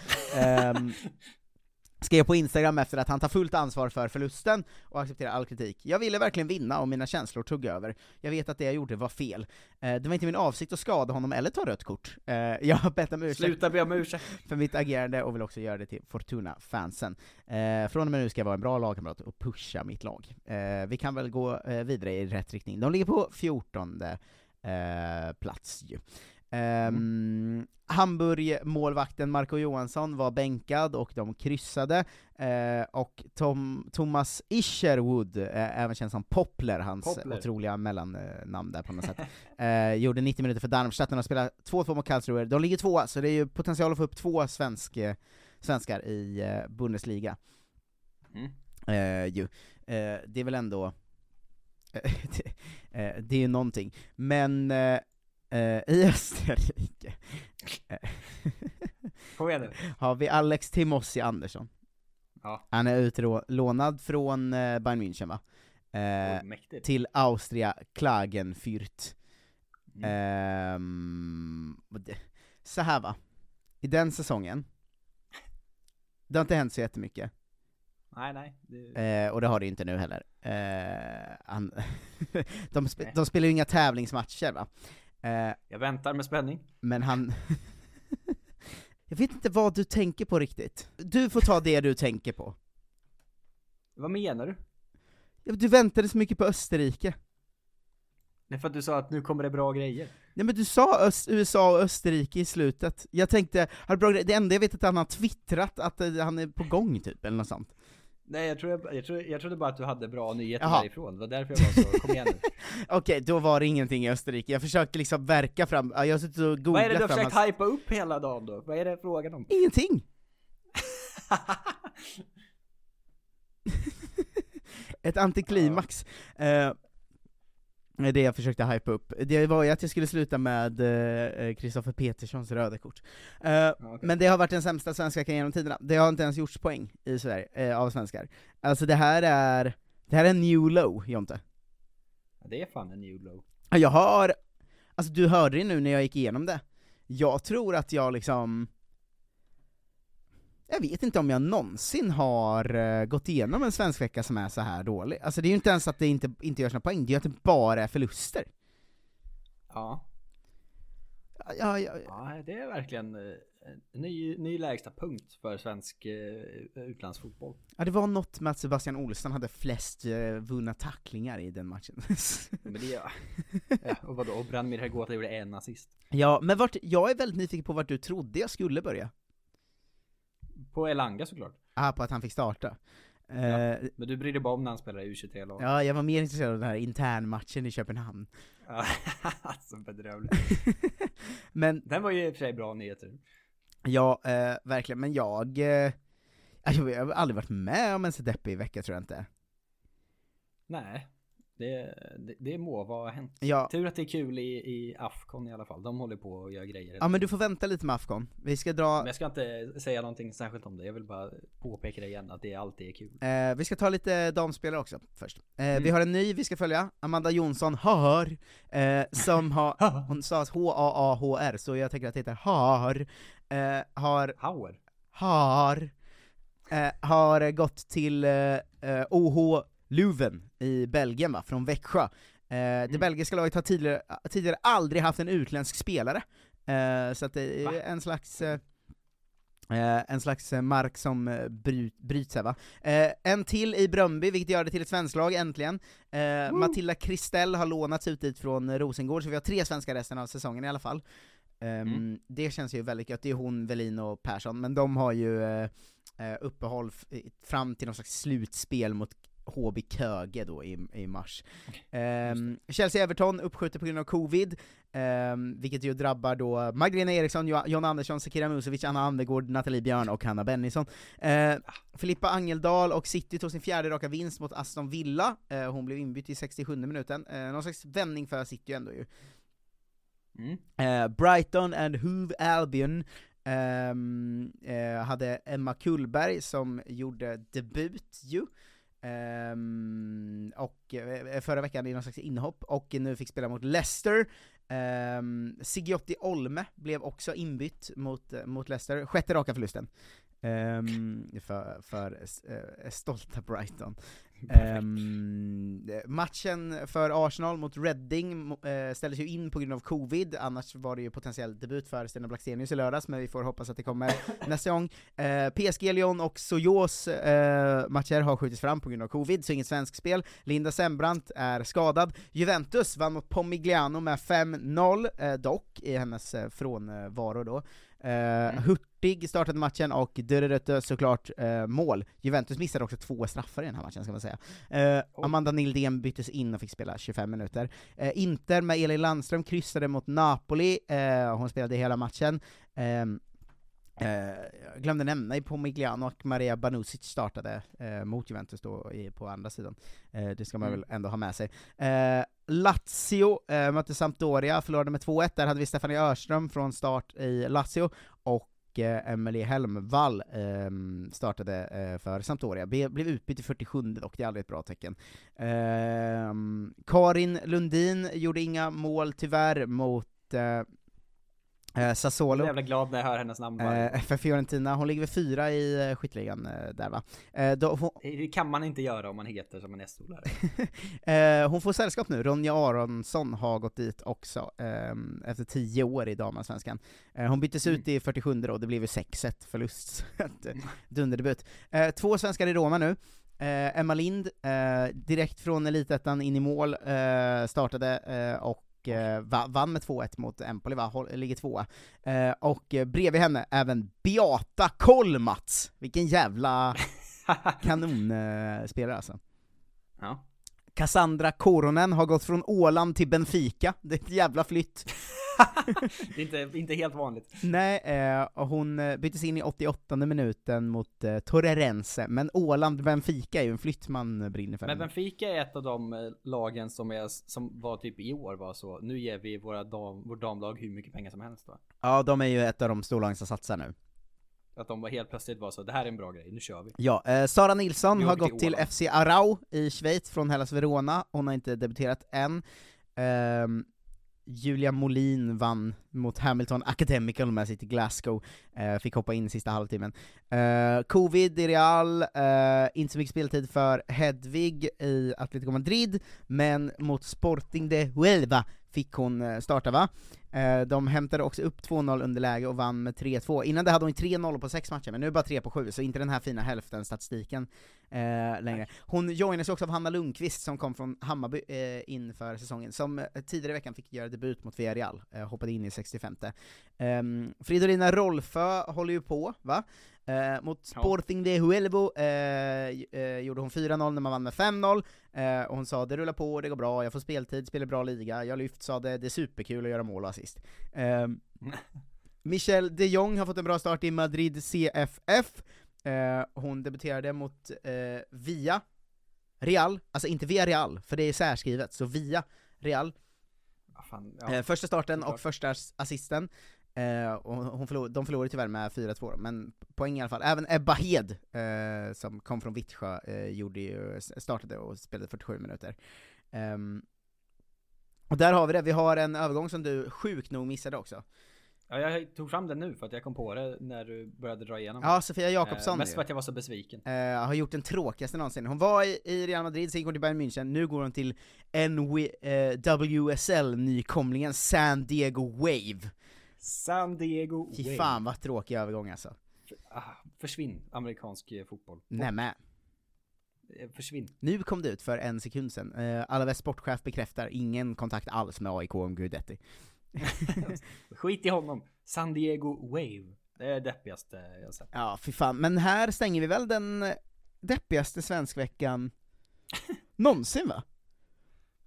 Skrev på Instagram efter att han tar fullt ansvar för förlusten och accepterar all kritik. Jag ville verkligen vinna och mina känslor tog över. Jag vet att det jag gjorde var fel. Eh, det var inte min avsikt att skada honom eller ta rött kort. Eh, jag har bett om ursäkt Sluta be om ursäkt. för mitt agerande och vill också göra det till Fortuna-fansen. Eh, från och med nu ska jag vara en bra lagkamrat och pusha mitt lag. Vi kan väl gå vidare i rätt riktning. De ligger på 14 eh, plats ju. Um, Hamburg-målvakten Marco Johansson var bänkad och de kryssade, eh, och Tom, Thomas Isherwood, eh, även känd som Popler, hans Popler. otroliga mellannamn där på något sätt, [LAUGHS] eh, gjorde 90 minuter för Darmstadt när de spelade 2-2 mot Karlsruhe. De ligger tvåa, så det är ju potential att få upp två svensk, svenskar i Bundesliga. Mm. Ju. Det är väl ändå, [LAUGHS] det är ju någonting. Men eh, eh, i Österrike eh, Kom igen nu. har vi Alex Timossi Andersson. Ja. Han är utlånad från eh, Bayern München va? Eh, mäktigt. till Austria Klagenfurt. Mm. Det- så här va, i den säsongen, det har inte hänt så jättemycket. Nej, nej. Det... Eh, och det har det ju inte nu heller. Eh, han [LAUGHS] de, Nej. de spelar ju inga tävlingsmatcher va? Eh, Jag väntar med spänning. men han... [LAUGHS] jag vet inte vad du tänker på riktigt. Du får ta det du tänker på. Vad menar du? Du väntade så mycket på Österrike. Är för att du sa att nu kommer det bra grejer. Nej men du sa Öst, USA och Österrike i slutet. Jag tänkte, har det, bra, gre- det enda jag vet är att han har twittrat att eh, han är på gång typ, eller något sånt. Nej, jag, tror jag, tror, jag trodde bara att du hade bra nyheter Jaha. därifrån. Det var därför jag var så, kom igen nu. [LAUGHS] Okej, då var det ingenting i Österrike. Jag försökte liksom verka fram, ja, jag har suttit och googlat Vad är det du har försökt hans- hypa upp hela dagen då? Vad är det frågan om? Ingenting! [LAUGHS] Ett antiklimax. Eh, är det jag försökte hypa upp. Det var ju att jag skulle sluta med eh, Kristoffer Peterssons röda kort. Eh, Men det har varit den sämsta svenska genom tiderna. Det har inte ens gjorts poäng i Sverige, eh, av svenskar. Alltså det här är, det här är en new low, Jonte. Ja, det är fan en new low. Ja, Jag har, alltså du hörde det nu när jag gick igenom det. Jag tror att jag liksom, jag vet inte om jag någonsin har eh, gått igenom en svensk vecka som är så här dålig. Alltså det är ju inte ens att det inte, inte görs några poäng, det är ju att det bara är förluster. Ja. Ja, ja, ja. Ja, det är verkligen eh, en ny, ny lägsta punkt för svensk eh, utlandsfotboll. ja, det var något med att Sebastian Olsson hade flest eh, vunna tacklingar i den matchen. [LAUGHS] Men det, ja. ja, och vadå? Och Branimir Hrgota gjorde en assist. ja, men vart, jag är väldigt nyfiken på vart du trodde jag skulle börja. På Elanga såklart. Ah, på att han fick starta. Ja. Eh, Men du brydde dig bara om när han spelade i U23-lag. ja, jag var mer intresserad av den här internmatchen i Köpenhamn. Ja, [LAUGHS] alltså bedrövligt. [LAUGHS] Men Den var ju i och för sig bra nyheter. Ja, eh, verkligen, men jag... Eh, alltså, jag har aldrig varit med om en så deppig vecka tror jag inte. Nej, det, det, det må vara hänt. Ja. Tur att det är kul i, i Afcon i alla fall. De håller på och gör grejer. Ja men du får vänta lite med Afghan. Vi ska dra... Men jag ska inte säga någonting särskilt om det. Jag vill bara påpeka det igen, att det alltid är kul. Eh, vi ska ta lite damspelare också först. Eh, Mm. Vi har en ny vi ska följa, Amanda Jonsson har, eh, som [LAUGHS] har, hon sa H-A-A-H-R, så jag tänker att det heter har, eh, har, Hauer? har, eh, har gått till eh, OH Leuven i Belgien va, från Växjö. Eh, Det belgiska laget har tidigare, tidigare aldrig haft en utländsk spelare, eh, så att det är en slags eh, Eh, en slags eh, mark som eh, bry, bryts här va. En till i Bröndby, vilket gör det till ett svensklag äntligen. Eh, Matilda Kristell har lånats ut dit från Rosengård, så vi har tre svenskar resten av säsongen i alla fall. Ehm, Det känns ju väldigt gött, det är hon, Velin och Persson, men de har ju eh, eh, uppehåll fram till någon slags slutspel mot HB Köge då i, i mars. Ehm, Chelsea-Everton uppskjuter på grund av covid, ehm, vilket ju drabbar då Magdalena Eriksson, Jo- John Andersson, Sekira Musovic, Anna Andegård, Nathalie Björn och Hanna Bennison. Eh, Filippa Angeldal och City tog sin fjärde raka vinst mot Aston Villa, eh, hon blev inbytt i 67 minuten, eh, någon slags vändning för City ändå ju. Mm. Eh, Brighton and Hove Albion eh, hade Emma Kullberg som gjorde debut ju, Ehm, och eh, förra veckan i någon slags inhopp, och nu fick spela mot Leicester. Um, Sigiotti Olme blev också inbytt mot, mot Leicester, sjätte raka förlusten. Ehm, för, för eh, stolta Brighton. [LAUGHS] Ehm, matchen för Arsenal mot Reading uh, ställdes ju in på grund av covid, annars var det ju potentiell debut för Stina Blackstenius i lördags, men vi får hoppas att det kommer [LAUGHS] nästa gång. Uh, PSG, Lyon och Sojos uh, matcher har skjutits fram på grund av covid, så inget svensk spel. Linda Sembrant är skadad. Juventus vann mot Pomigliano med 5-0, dock i hennes frånvaro då. Uh, Hurtig startade matchen och Dörrötte såklart uh, mål. Juventus missade också två straffar i den här matchen ska man säga. Oh. Amanda Nildén byttes in och fick spela 25 minuter. Inter med Elin Landström kryssade mot Napoli, hon spelade hela matchen. Um, Eh, jag glömde nämna i Pomigliano och Maria Banusic startade eh, mot Juventus då i, på andra sidan. Eh, det ska man mm. väl ändå ha med sig. Eh, Lazio eh, mötte Sampdoria, förlorade med 2-1, där hade vi Stefanie Örström från start i Lazio, och eh, Emelie Helmvall eh, startade eh, för Sampdoria, Be blev utbytt i 47 dock, det är aldrig ett bra tecken. Ehm, Karin Lundin gjorde inga mål tyvärr mot eh, eh, Sassuolo. Jag är jävla glad när jag hör hennes namn eh, För Fiorentina, hon ligger väl fyra i eh, skytteligan eh, där va? Eh, då, hon... Det kan man inte göra om man heter som en S-solare. [LAUGHS] eh, hon får sällskap nu, Ronja Aronsson har gått dit också, ehm, efter tio år i damallsvenskan. Eh, hon byttes mm. ut i 47 då, det blev ju 6-1 förlust, [LAUGHS] dunderdebut. Eh, två svenskar i Roma nu, Emma Lind, direkt från elitettan in i mål, startade, och eh, vann med 2-1 mot Empoli va, ligger tvåa. Eh, och bredvid henne även Beata Kolmats! Vilken jävla [LAUGHS] kanonspelare alltså. Ja. Cassandra Koronen har gått från Åland till Benfica, det är ett jävla flytt. [LAUGHS] det är inte, inte helt vanligt. Nej, eh, hon eh, byttes in i 88 minuten mot eh, Torrerense, men Åland-Benfica är ju en flytt man brinner för. Men Benfica är ett av de eh, lagen som, är, som var typ i år var så, nu ger vi våra dam, vårt damlag hur mycket pengar som helst va? Ja, de är ju ett av de storlagen som satsar nu. Att de var helt plötsligt var så, det här är en bra grej, nu kör vi. Ja, eh, Sara Nilsson har gått till, FC Arau i Schweiz från Hellas Verona, hon har inte debuterat än. Um, Julia Molin vann mot Hamilton Academical med sitt Glasgow, uh, fick hoppa in sista halvtimmen. Uh, Covid i Real, uh, inte så mycket speltid för Hedvig i Atletico Madrid, men mot Sporting de Huelva fick hon starta va? Eh, de hämtade också upp 2-0 underläge och vann med 3-2. Innan det hade hon 3-0 på 6 matcher, men nu är det bara 3 på 7, så inte den här fina hälften-statistiken eh, längre. Hon joinades också av Hanna Lundqvist som kom från Hammarby eh, inför säsongen, som eh, tidigare i veckan fick göra debut mot Villarreal, eh, hoppade in i 65 eh, Fridolina Rolfö håller ju på, va? Eh, mot Sporting de Huelvo eh, eh, gjorde hon 4-0 när man vann med 5-0, eh, och hon sa det rullar på, det går bra, jag får speltid, spelar bra liga, jag lyft, sa det, det är superkul att göra mål och assist. Eh, [LAUGHS] Michelle de Jong har fått en bra start i Madrid CFF, eh, hon debuterade mot Via Real, alltså inte via Real, för det är särskrivet, så via Real. Fan, ja. första starten och första assisten, Eh, och hon förlor, de förlorade tyvärr med 4-2 men poäng i alla fall. Även Ebba Hed, eh, som kom från Vittsjö, eh, gjorde ju, startade och spelade 47 minuter. Um, och där har vi det, vi har en övergång som du sjukt nog missade också. Ja, jag tog fram den nu för att jag kom på det när du började dra igenom Ja, Sofia Jakobsson eh, Mest för att jag var så besviken eh, Har gjort den tråkigaste någonsin. Hon var i, i Real Madrid, sen gick hon till Bayern München, nu går hon till NWSL, eh, nykomlingen San Diego Wave San Diego Fy fan vad tråkig övergång alltså. Ah, försvinn, amerikansk eh, fotboll. Nämen. Eh, försvinn. Nu kom det ut för en sekund sedan, uh, Alaves sportchef bekräftar ingen kontakt alls med AIK om Guidetti. [LAUGHS] Skit i honom. San Diego Wave. Det är det deppigaste jag sett. Ja, fy fan. Men här stänger vi väl den deppigaste svenskveckan [LAUGHS] någonsin va?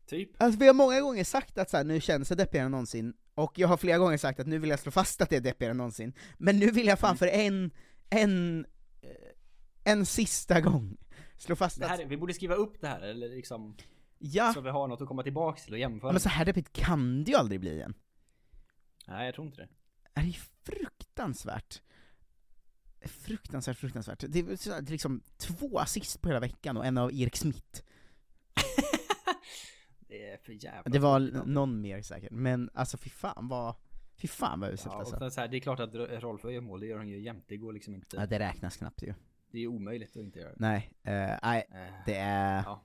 Typ. Alltså vi har många gånger sagt att så här, nu känns det deppigare än någonsin, och jag har flera gånger sagt att nu vill jag slå fast att det är deppigare än någonsin, men nu vill jag fan för en, en, eh, en sista gång slå fast här, att... Vi borde skriva upp det här, eller liksom... Ja. Så vi har något att komma tillbaks till och jämföra. Men så här deppigt kan det ju aldrig bli igen. Nej, jag tror inte det. är ju fruktansvärt. Fruktansvärt, fruktansvärt. Det är det är liksom två assist på hela veckan och en av Erik Smith. [LAUGHS] Det är för jävla Det var alltså. någon mer säkert, men alltså fy fan vad, fy fan vad uselt Ja, alltså. så här, det är klart att Rolf gör mål, det gör han ju jämt. Det går liksom inte. Ja, det räknas knappt ju. Det är omöjligt att inte göra det. Nej, eh, nej, det är, ja.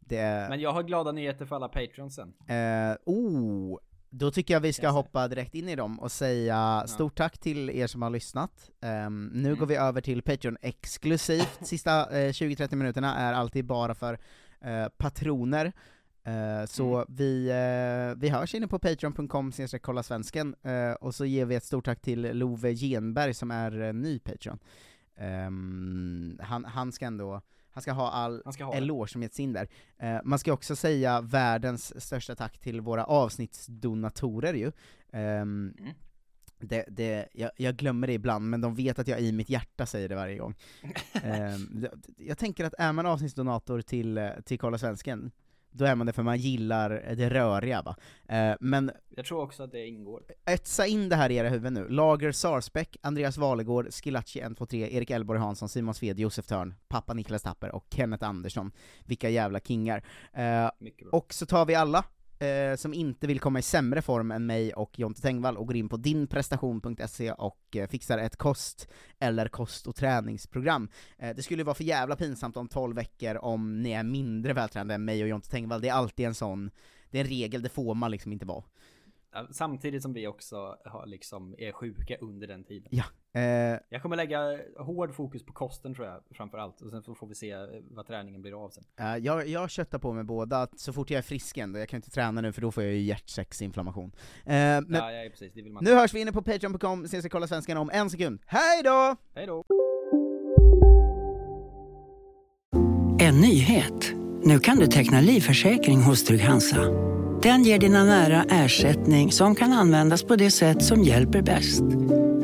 det är, Men jag har glada nyheter för alla patrons sen. Eh, oh, då tycker jag vi ska hoppa direkt in i dem och säga stort tack till er som har lyssnat. Ehm, nu Mm. går vi över till Patreon exklusivt, sista eh, 20-30 minuterna är alltid bara för patroner. Eh, så Mm. vi, eh, vi hörs inne på patreon.com kolla svensken eh, och så ger vi ett stort tack till Love Genberg som är ny Patreon. Ehm, han, han ska ändå, han ska ha all Han ska ha det. eloge som getts in där. Man ska också säga världens största tack till våra avsnittsdonatorer ju. Ehm, Mm. det, det, jag, jag glömmer det ibland, men de vet att jag i mitt hjärta säger det varje gång. [LAUGHS] Ehm, det- jag tänker att är man avsnittsdonator till, till Kolla Svensken, då är man det för man gillar det röriga va. Eh, men Jag tror också att det ingår. Etsa in det här i era huvuden nu. Lager Sarsbeck, Andreas Valegård, Skilacci 123, Erik Elborg Hansson, Simon Sved, Josef Törn, pappa Niklas Tapper och Kenneth Andersson. Vilka jävla kingar. Eh, och så tar vi alla eh, som inte vill komma i sämre form än mig och Jonte Tengvall och går in på dinprestation.se och eh, fixar ett kost eller kost och träningsprogram. Eh, det skulle vara för jävla pinsamt om 12 veckor om ni är mindre vältränade än mig och Jonte Tengvall. Det är alltid en sån, det är en regel, det får man liksom inte vara. Samtidigt som vi också har liksom är sjuka under den tiden. Ja. Eh, Jag kommer lägga hård fokus på kosten tror jag framför allt och sen så får vi se vad träningen blir av sen. Eh, jag, jag köttar på mig båda, att så fort jag är frisk ändå, jag kan inte träna nu för då får jag ju hjärtsäcksinflammation. Eh, men ja, ja, precis, det vill man nu hörs vi inne på patreon.com, ses och kolla svenskan om en sekund. Hej då! Hej då! En nyhet. Nu kan du teckna livförsäkring hos Trygg-Hansa. Den ger dina nära ersättning som kan användas på det sätt som hjälper bäst.